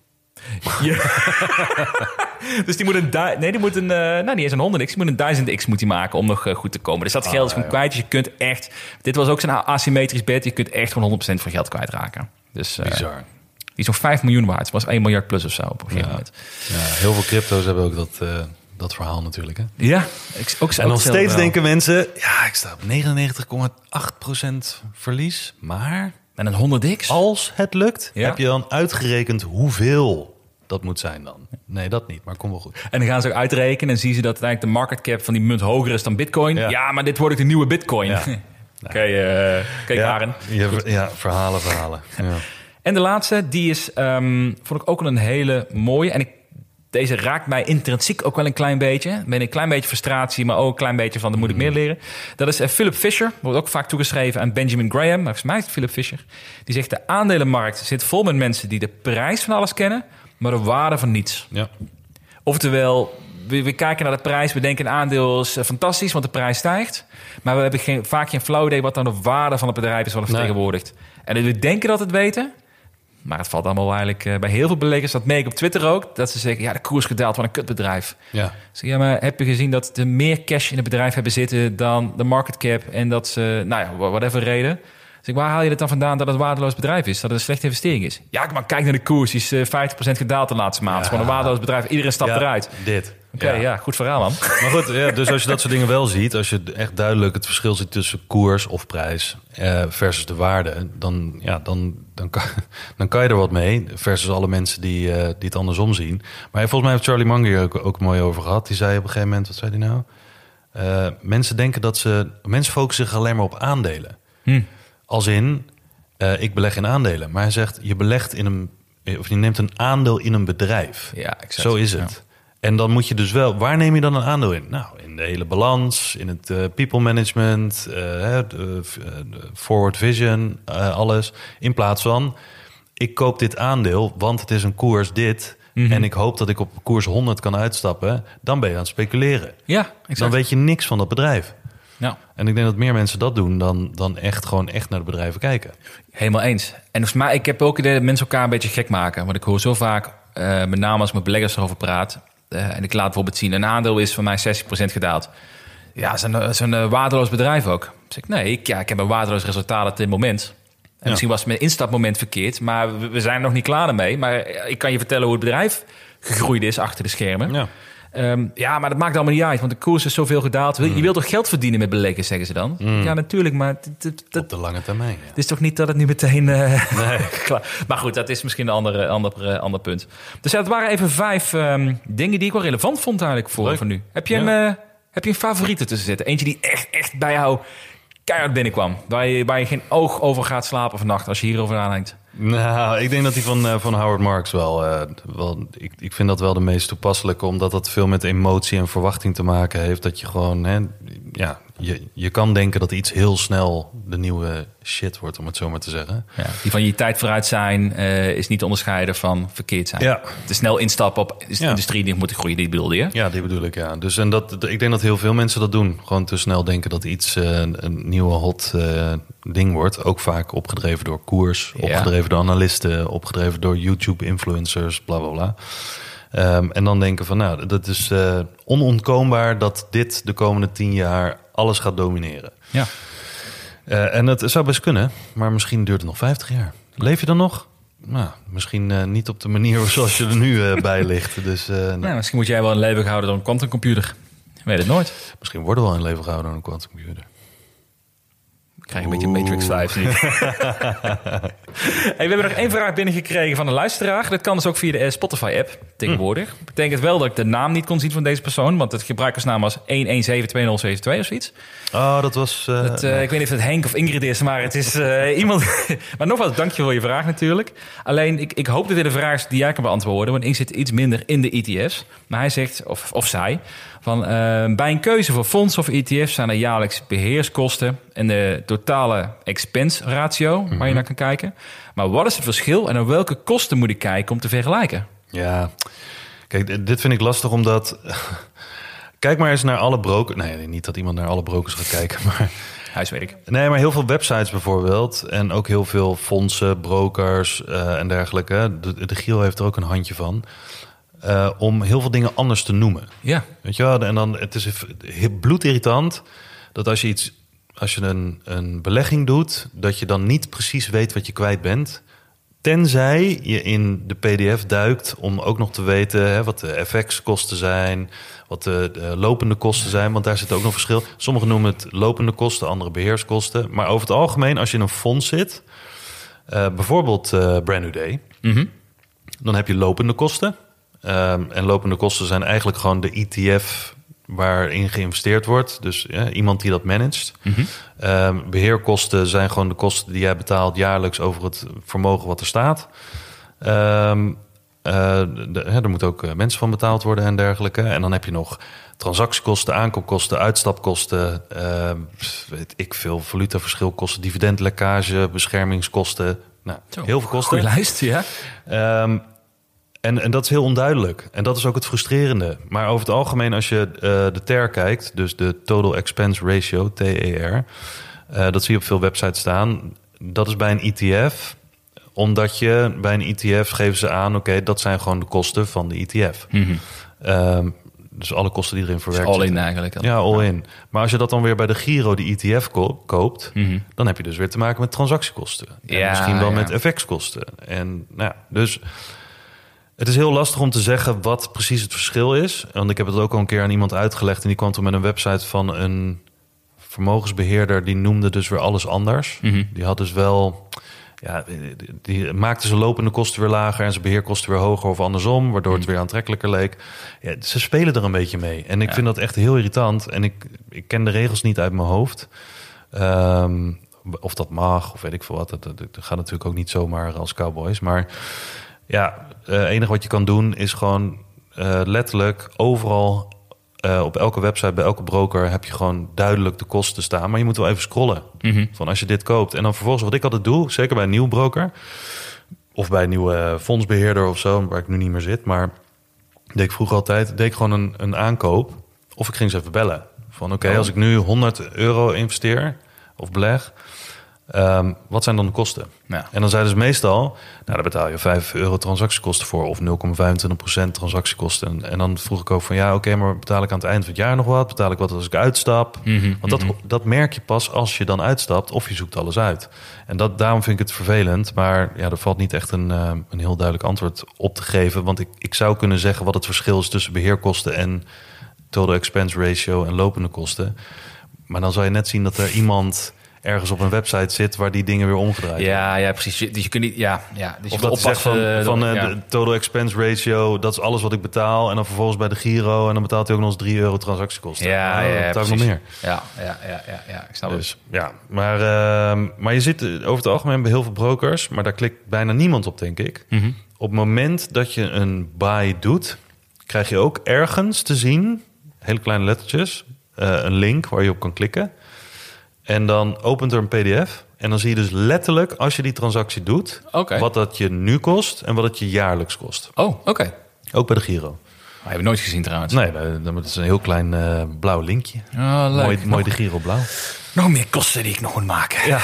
Dus die moet een... Nee, die moet een... eh, nou, niet eens een 100x. Die moet een 1000x moet die maken om nog eh, goed te komen. Dus dat geld is gewoon kwijt. Dus je kunt echt... Dit was ook zo'n asymmetrisch bed. Je kunt echt gewoon 100% van geld kwijtraken. Dus eh, Bizar. die is nog 5 miljoen waard. Het was 1 miljard plus of zo op een gegeven Ja. moment. Ja, heel veel crypto's hebben ook dat, eh, dat verhaal natuurlijk. Hè? Ja, ik, ook En nog steeds denken mensen, ja, ik sta op 99,8% verlies. Maar En een 100x? als het lukt, Ja. heb je dan uitgerekend hoeveel dat moet zijn dan? Nee, dat niet, maar kom wel goed. En dan gaan ze ook uitrekenen en zien ze dat uiteindelijk de market cap van die munt hoger is dan bitcoin. Ja, Ja. maar dit wordt ook de nieuwe bitcoin. Ja. Oké, eh kijk ja, verhalen, verhalen. Ja. En de laatste, die is, ehm, vond ik ook wel een hele mooie. En ik, deze raakt mij intrinsiek ook wel een klein beetje. Met een klein beetje frustratie, maar ook een klein beetje van, dan moet ik meer leren. Dat is eh, Philip Fisher, wordt ook vaak toegeschreven aan Benjamin Graham. Maar volgens mij is het Philip Fisher. Die zegt, de aandelenmarkt zit vol met mensen die de prijs van alles kennen, maar de waarde van niets. Ja. Oftewel, we, we kijken naar de prijs, we denken een aandeel is eh, fantastisch, want de prijs stijgt. Maar we hebben geen, vaak geen flauw idee wat dan de waarde van het bedrijf is wat het Nee. vertegenwoordigt. En we denken dat het weten, maar het valt allemaal eigenlijk eh, bij heel veel beleggers, dat merk ik op Twitter ook, dat ze zeggen, ja, de koers gedaald, wat een kutbedrijf. Ja. Zeg, ja, maar heb je gezien dat ze meer cash in het bedrijf hebben zitten dan de market cap en dat ze, nou ja, whatever reden. Dus ik, waar haal je het dan vandaan dat het een waardeloos bedrijf is? Dat het een slechte investering is? Ja, maar kijk naar de koers. Die is eh, 50% gedaald de laatste maand. Het is gewoon een waardeloos bedrijf. Iedereen stapt Ja, eruit. Dit. Oké, ja. goed verhaal, man. Maar goed, ja, dus als je dat soort dingen wel ziet, als je echt duidelijk het verschil ziet tussen koers of prijs eh, versus de waarde, dan, ja, dan, dan, kan, dan kan je er wat mee. Versus alle mensen die, eh, die het andersom zien. Maar volgens mij heeft Charlie Munger hier ook, ook mooi over gehad. Die zei op een gegeven moment, wat zei hij nou? Eh, mensen denken dat ze. Mensen focussen zich alleen maar op aandelen. Hm. Als in, eh, ik beleg in aandelen. Maar hij zegt, je belegt in een. Of je neemt een aandeel in een bedrijf. Ja, exact. Zo is Ja. En dan moet je dus wel, waar neem je dan een aandeel in? Nou, in de hele balans, in het eh, people management, de forward vision, alles. In plaats van, ik koop dit aandeel, want het is een koers dit. Mhm. En ik hoop dat ik op koers 100 kan uitstappen. Dan ben je aan het speculeren. Ja, exact. Dan weet je niks van dat bedrijf. Ja, En ik denk dat meer mensen dat doen dan, dan echt gewoon echt naar de bedrijven kijken. helemaal eens. En volgens mij, ik heb ook idee dat mensen elkaar een beetje gek maken. Want ik hoor zo vaak, met name als ik met beleggers erover praat... eh, en ik laat bijvoorbeeld zien, een aandeel is voor mij 60% gedaald. Ja, zo'n eh, zo'n eh, waardeloos bedrijf ook. Zeg ik, nee, ik, ja, ik heb een waardeloos resultaat op dit moment. En misschien was mijn instapmoment verkeerd, maar we, we zijn er nog niet klaar mee. Maar ik kan je vertellen hoe het bedrijf gegroeid is achter de schermen. Ja. Ehm, ja, maar dat maakt allemaal niet uit, want de koers is zoveel gedaald. Je wilt toch geld verdienen met beleggen, zeggen ze dan? Ja, natuurlijk, maar Op de lange termijn. Ja. het is toch niet dat het nu meteen... eh, klaar. Maar goed, dat is misschien een ander, ander, eh, ander punt. Dus ja, het waren even vijf ehm, dingen die ik wel relevant vond eigenlijk voor, nu. Heb je, Ja. eh, heb je een favoriete tussen zitten? Eentje die echt, echt bij jou keihard binnenkwam. Waar je, waar je geen oog over gaat slapen vannacht als je hierover nadenkt. Nou, ik denk dat die van, eh, van Howard Marks wel... eh, wel ik, ik vind dat wel de meest toepasselijke... omdat dat veel met emotie en verwachting te maken heeft. Dat je gewoon... Hè, ja, je, je kan denken dat iets heel snel de nieuwe shit wordt, om het zo maar te zeggen. Ja, die van je tijd vooruit zijn eh, is niet te onderscheiden van verkeerd zijn. Ja. Te snel instappen op is de Ja. industrie die moet groeien, die bedoelde je? Ja, die bedoel ik, ja. Dus en dat, ik denk dat heel veel mensen dat doen. Gewoon te snel denken dat iets eh, een nieuwe hot eh, ding wordt. Ook vaak opgedreven door koers, Ja. opgedreven door analisten, opgedreven door YouTube-influencers, bla bla bla. Ehm, en dan denken van, nou, dat is onontkoombaar dat dit de komende tien jaar alles gaat domineren. Ja. Eh, en het zou best kunnen, maar misschien duurt het nog 50 jaar. Leef je dan nog? Nou, misschien eh, niet op de manier zoals je er nu eh, bij ligt. Dus Nou, misschien moet jij wel een leven houden door een quantumcomputer. Weet het nooit. misschien worden we wel in leven gehouden door een quantumcomputer. Ik krijg een beetje Matrix 5 nu. hey, we hebben nog één vraag binnengekregen van een luisteraar. Dat kan dus ook via de eh, Spotify-app tegenwoordig. Betekent wel dat ik de naam niet kon zien van deze persoon. Want het gebruikersnaam was 1172072 of zoiets. Oh, dat was... eh, Dat, eh, ik weet niet of het Henk of Ingrid is, maar het is eh, iemand... maar nogmaals, dank je voor je vraag natuurlijk. Alleen, ik, ik hoop dat dit een vraag is die jij kan beantwoorden. Want ik zit iets minder in de ETF's. Maar hij zegt, of, of zij... Van, eh, bij een keuze voor fonds of ETF's zijn er jaarlijks beheerskosten en de totale expense ratio waar je naar kan kijken. Maar wat is het verschil en naar welke kosten moet ik kijken om te vergelijken? Ja, kijk, dit vind ik lastig omdat... Kijk maar eens naar alle brokers. Nee, niet dat iemand naar alle brokers gaat kijken, maar... Huis weet ik. Nee, maar heel veel websites bijvoorbeeld. En ook heel veel fondsen, brokers eh, en dergelijke. De, de Giel heeft er ook een handje van. Eh, om heel veel dingen anders te noemen. Ja, Weet je wel? En dan, het is bloedirritant dat als je iets, als je een, een belegging doet, dat je dan niet precies weet wat je kwijt bent. Tenzij je in de PDF duikt om ook nog te weten hè, wat de FX-kosten zijn, wat de, de lopende kosten zijn, want daar zit ook nog verschil. Sommigen noemen het lopende kosten, andere beheerskosten. Maar over het algemeen, als je in een fonds zit, eh, bijvoorbeeld eh Brand New Day, Mhm. dan heb je lopende kosten. Ehm, en lopende kosten zijn eigenlijk gewoon de ETF waarin geïnvesteerd wordt. Dus ja, iemand die dat managt. Ehm, beheerkosten zijn gewoon de kosten die jij betaalt jaarlijks over het vermogen wat er staat. De- hè, er moeten ook eh, mensen van betaald worden en dergelijke. En dan heb je nog transactiekosten, aankoopkosten, uitstapkosten, weet ik veel, valutaverschilkosten, dividendlekkage, beschermingskosten. Nou, Zo, heel veel kosten. Goeie lijst, ja. En, en dat is heel onduidelijk. En dat is ook het frustrerende. Maar over het algemeen, als je eh, de TER kijkt, dus de Total Expense Ratio, TER, eh, dat zie je op veel websites staan. Dat is bij een ETF, omdat je bij een ETF geven ze aan, oké, dat zijn gewoon de kosten van de ETF. Ehm, dus alle kosten die erin verwerkt All in zitten. eigenlijk. Ja, all in. Maar als je dat dan weer bij de Giro, de ETF, ko- koopt, Mhm. dan heb je dus weer te maken met transactiekosten. En Ja, misschien wel ja. met FX-kosten. En nou, ja, dus het is heel lastig om te zeggen wat precies het verschil is. Want ik heb het ook al een keer aan iemand uitgelegd en die kwam toen met een website van een vermogensbeheerder die noemde dus weer alles anders. Mhm. Die had dus wel. Ja, die- maakte zijn lopende kosten weer lager en zijn beheerkosten weer hoger of andersom, waardoor het weer aantrekkelijker leek. Ja, ze spelen er een beetje mee. En ik Ja. vind dat echt heel irritant. En ik, ik ken de regels niet uit mijn hoofd. Ehm, of dat mag, of weet ik veel wat. Dat, dat, dat gaat natuurlijk ook niet zomaar als cowboys. Maar ja, het enige wat je kan doen is gewoon eh, letterlijk overal eh, op elke website, bij elke broker heb je gewoon duidelijk de kosten staan. Maar je moet wel even scrollen. Mhm. Van als je dit koopt. En dan vervolgens wat ik altijd doe, zeker bij een nieuw broker. Of bij een nieuwe fondsbeheerder of zo, waar ik nu niet meer zit. Maar deed ik vroeger altijd, deed ik gewoon een, een aankoop. Of ik ging ze even bellen. Van oké, Oh. als ik nu 100 euro investeer of beleg. Ehm, wat zijn dan de kosten? Ja. En dan zeiden ze meestal, nou daar betaal je 5 euro transactiekosten voor of 0,25% transactiekosten. En, en dan vroeg ik ook van ja, oké, maar betaal ik aan het eind van het jaar nog wat? Betaal ik wat als ik uitstap? Mhm, Want dat, dat merk je pas als je dan uitstapt of je zoekt alles uit. En dat, daarom vind ik het vervelend. Maar ja, er valt niet echt een, eh, een heel duidelijk antwoord op te geven. Want ik, ik zou kunnen zeggen wat het verschil is tussen beheerkosten en total expense ratio en lopende kosten. Maar dan zal je net zien dat er iemand ergens op een website zit waar die dingen weer omgedraaid Ja, ja, precies. Dus je kunt niet, ja, ja. Dus of dat van, oppassen, van dat- eh, ja. de total expense ratio, dat is alles wat ik betaal. En dan vervolgens bij de Giro en dan betaalt hij ook nog eens 3 euro transactiekosten. Ja, Nou, ja, dat ja, ik nog meer. Ja, ja, ja, ja, ja, ik snap het. Dus ja, maar, ehm, maar je zit eh, over het algemeen bij heel veel brokers, maar daar klikt bijna niemand op, denk ik. Mhm. Op het moment dat je een buy doet, krijg je ook ergens te zien, hele kleine lettertjes, eh, een link waar je op kan klikken. En dan opent er een PDF. En dan zie je dus letterlijk, als je die transactie doet, wat dat je nu kost en wat het je jaarlijks kost. Oh, oké. Ook bij de Giro. Dat heb ik nooit gezien trouwens. Nee, dat is een heel klein eh, blauw linkje. Oh. Mooi, mooi de Giro blauw. nog meer kosten die ik nog moet maken. Ja.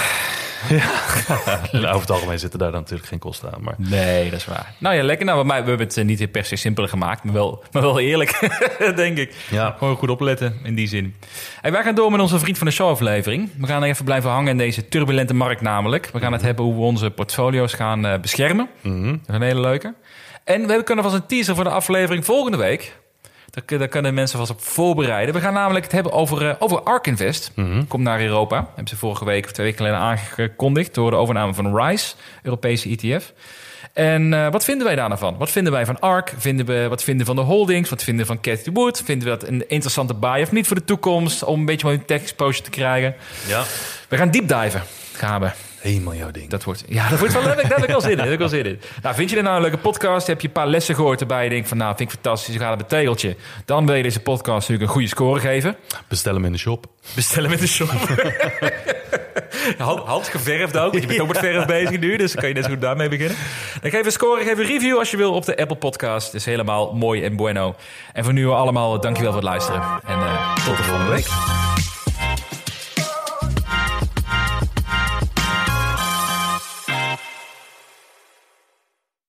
Over het algemeen zitten daar dan natuurlijk geen kosten aan. Maar Nee, dat is waar. Nou ja, lekker. Nou, mij, we hebben het eh, niet per se simpeler gemaakt, maar wel, maar wel eerlijk, denk ik. Ja. Gewoon goed opletten in die zin. Hey, wij gaan door met onze Vriend van de Show aflevering. We gaan even blijven hangen in deze turbulente markt namelijk. We gaan het hebben hoe we onze portfolio's gaan eh, beschermen. Mhm. Dat is een hele leuke. En we kunnen vast een teaser voor de aflevering volgende week. Daar, kun- daar kunnen mensen vast op voorbereiden. We gaan namelijk het hebben over, eh, over Ark Invest. Komt naar Europa. Hebben ze vorige week of twee weken geleden aangekondigd... door de overname van RISE, Europese ETF. En eh, wat vinden wij daar nou van? Wat vinden wij van ARK? Vinden we, wat vinden we van de holdings? Wat vinden we van Cathy Wood? Vinden we dat een interessante buy of niet voor de toekomst? Om een beetje mooie tech exposure te krijgen. ja, We gaan deep diven. Gaan we. Helemaal jouw ding. Dat wordt, ja, dat wordt wel leuk. Daar heb ik wel zin in. Ik wel zin in. Nou, vind je dit nou een leuke podcast? Heb je een paar lessen gehoord erbij? Je denkt van, nou, vind ik fantastisch. Ik ga het een tegeltje. Dan wil je deze podcast natuurlijk een goede score geven. Bestel hem in de shop. Bestellen met de shop. hand, hand geverfd ook. want Je bent ook met verf bezig nu, dus dan kan je net zo goed daarmee beginnen. Dan geef een score, geef een review als je wil op de Apple Podcast. Het is helemaal mooi en bueno. En voor nu allemaal, dankjewel voor het luisteren. En eh, tot de volgende week.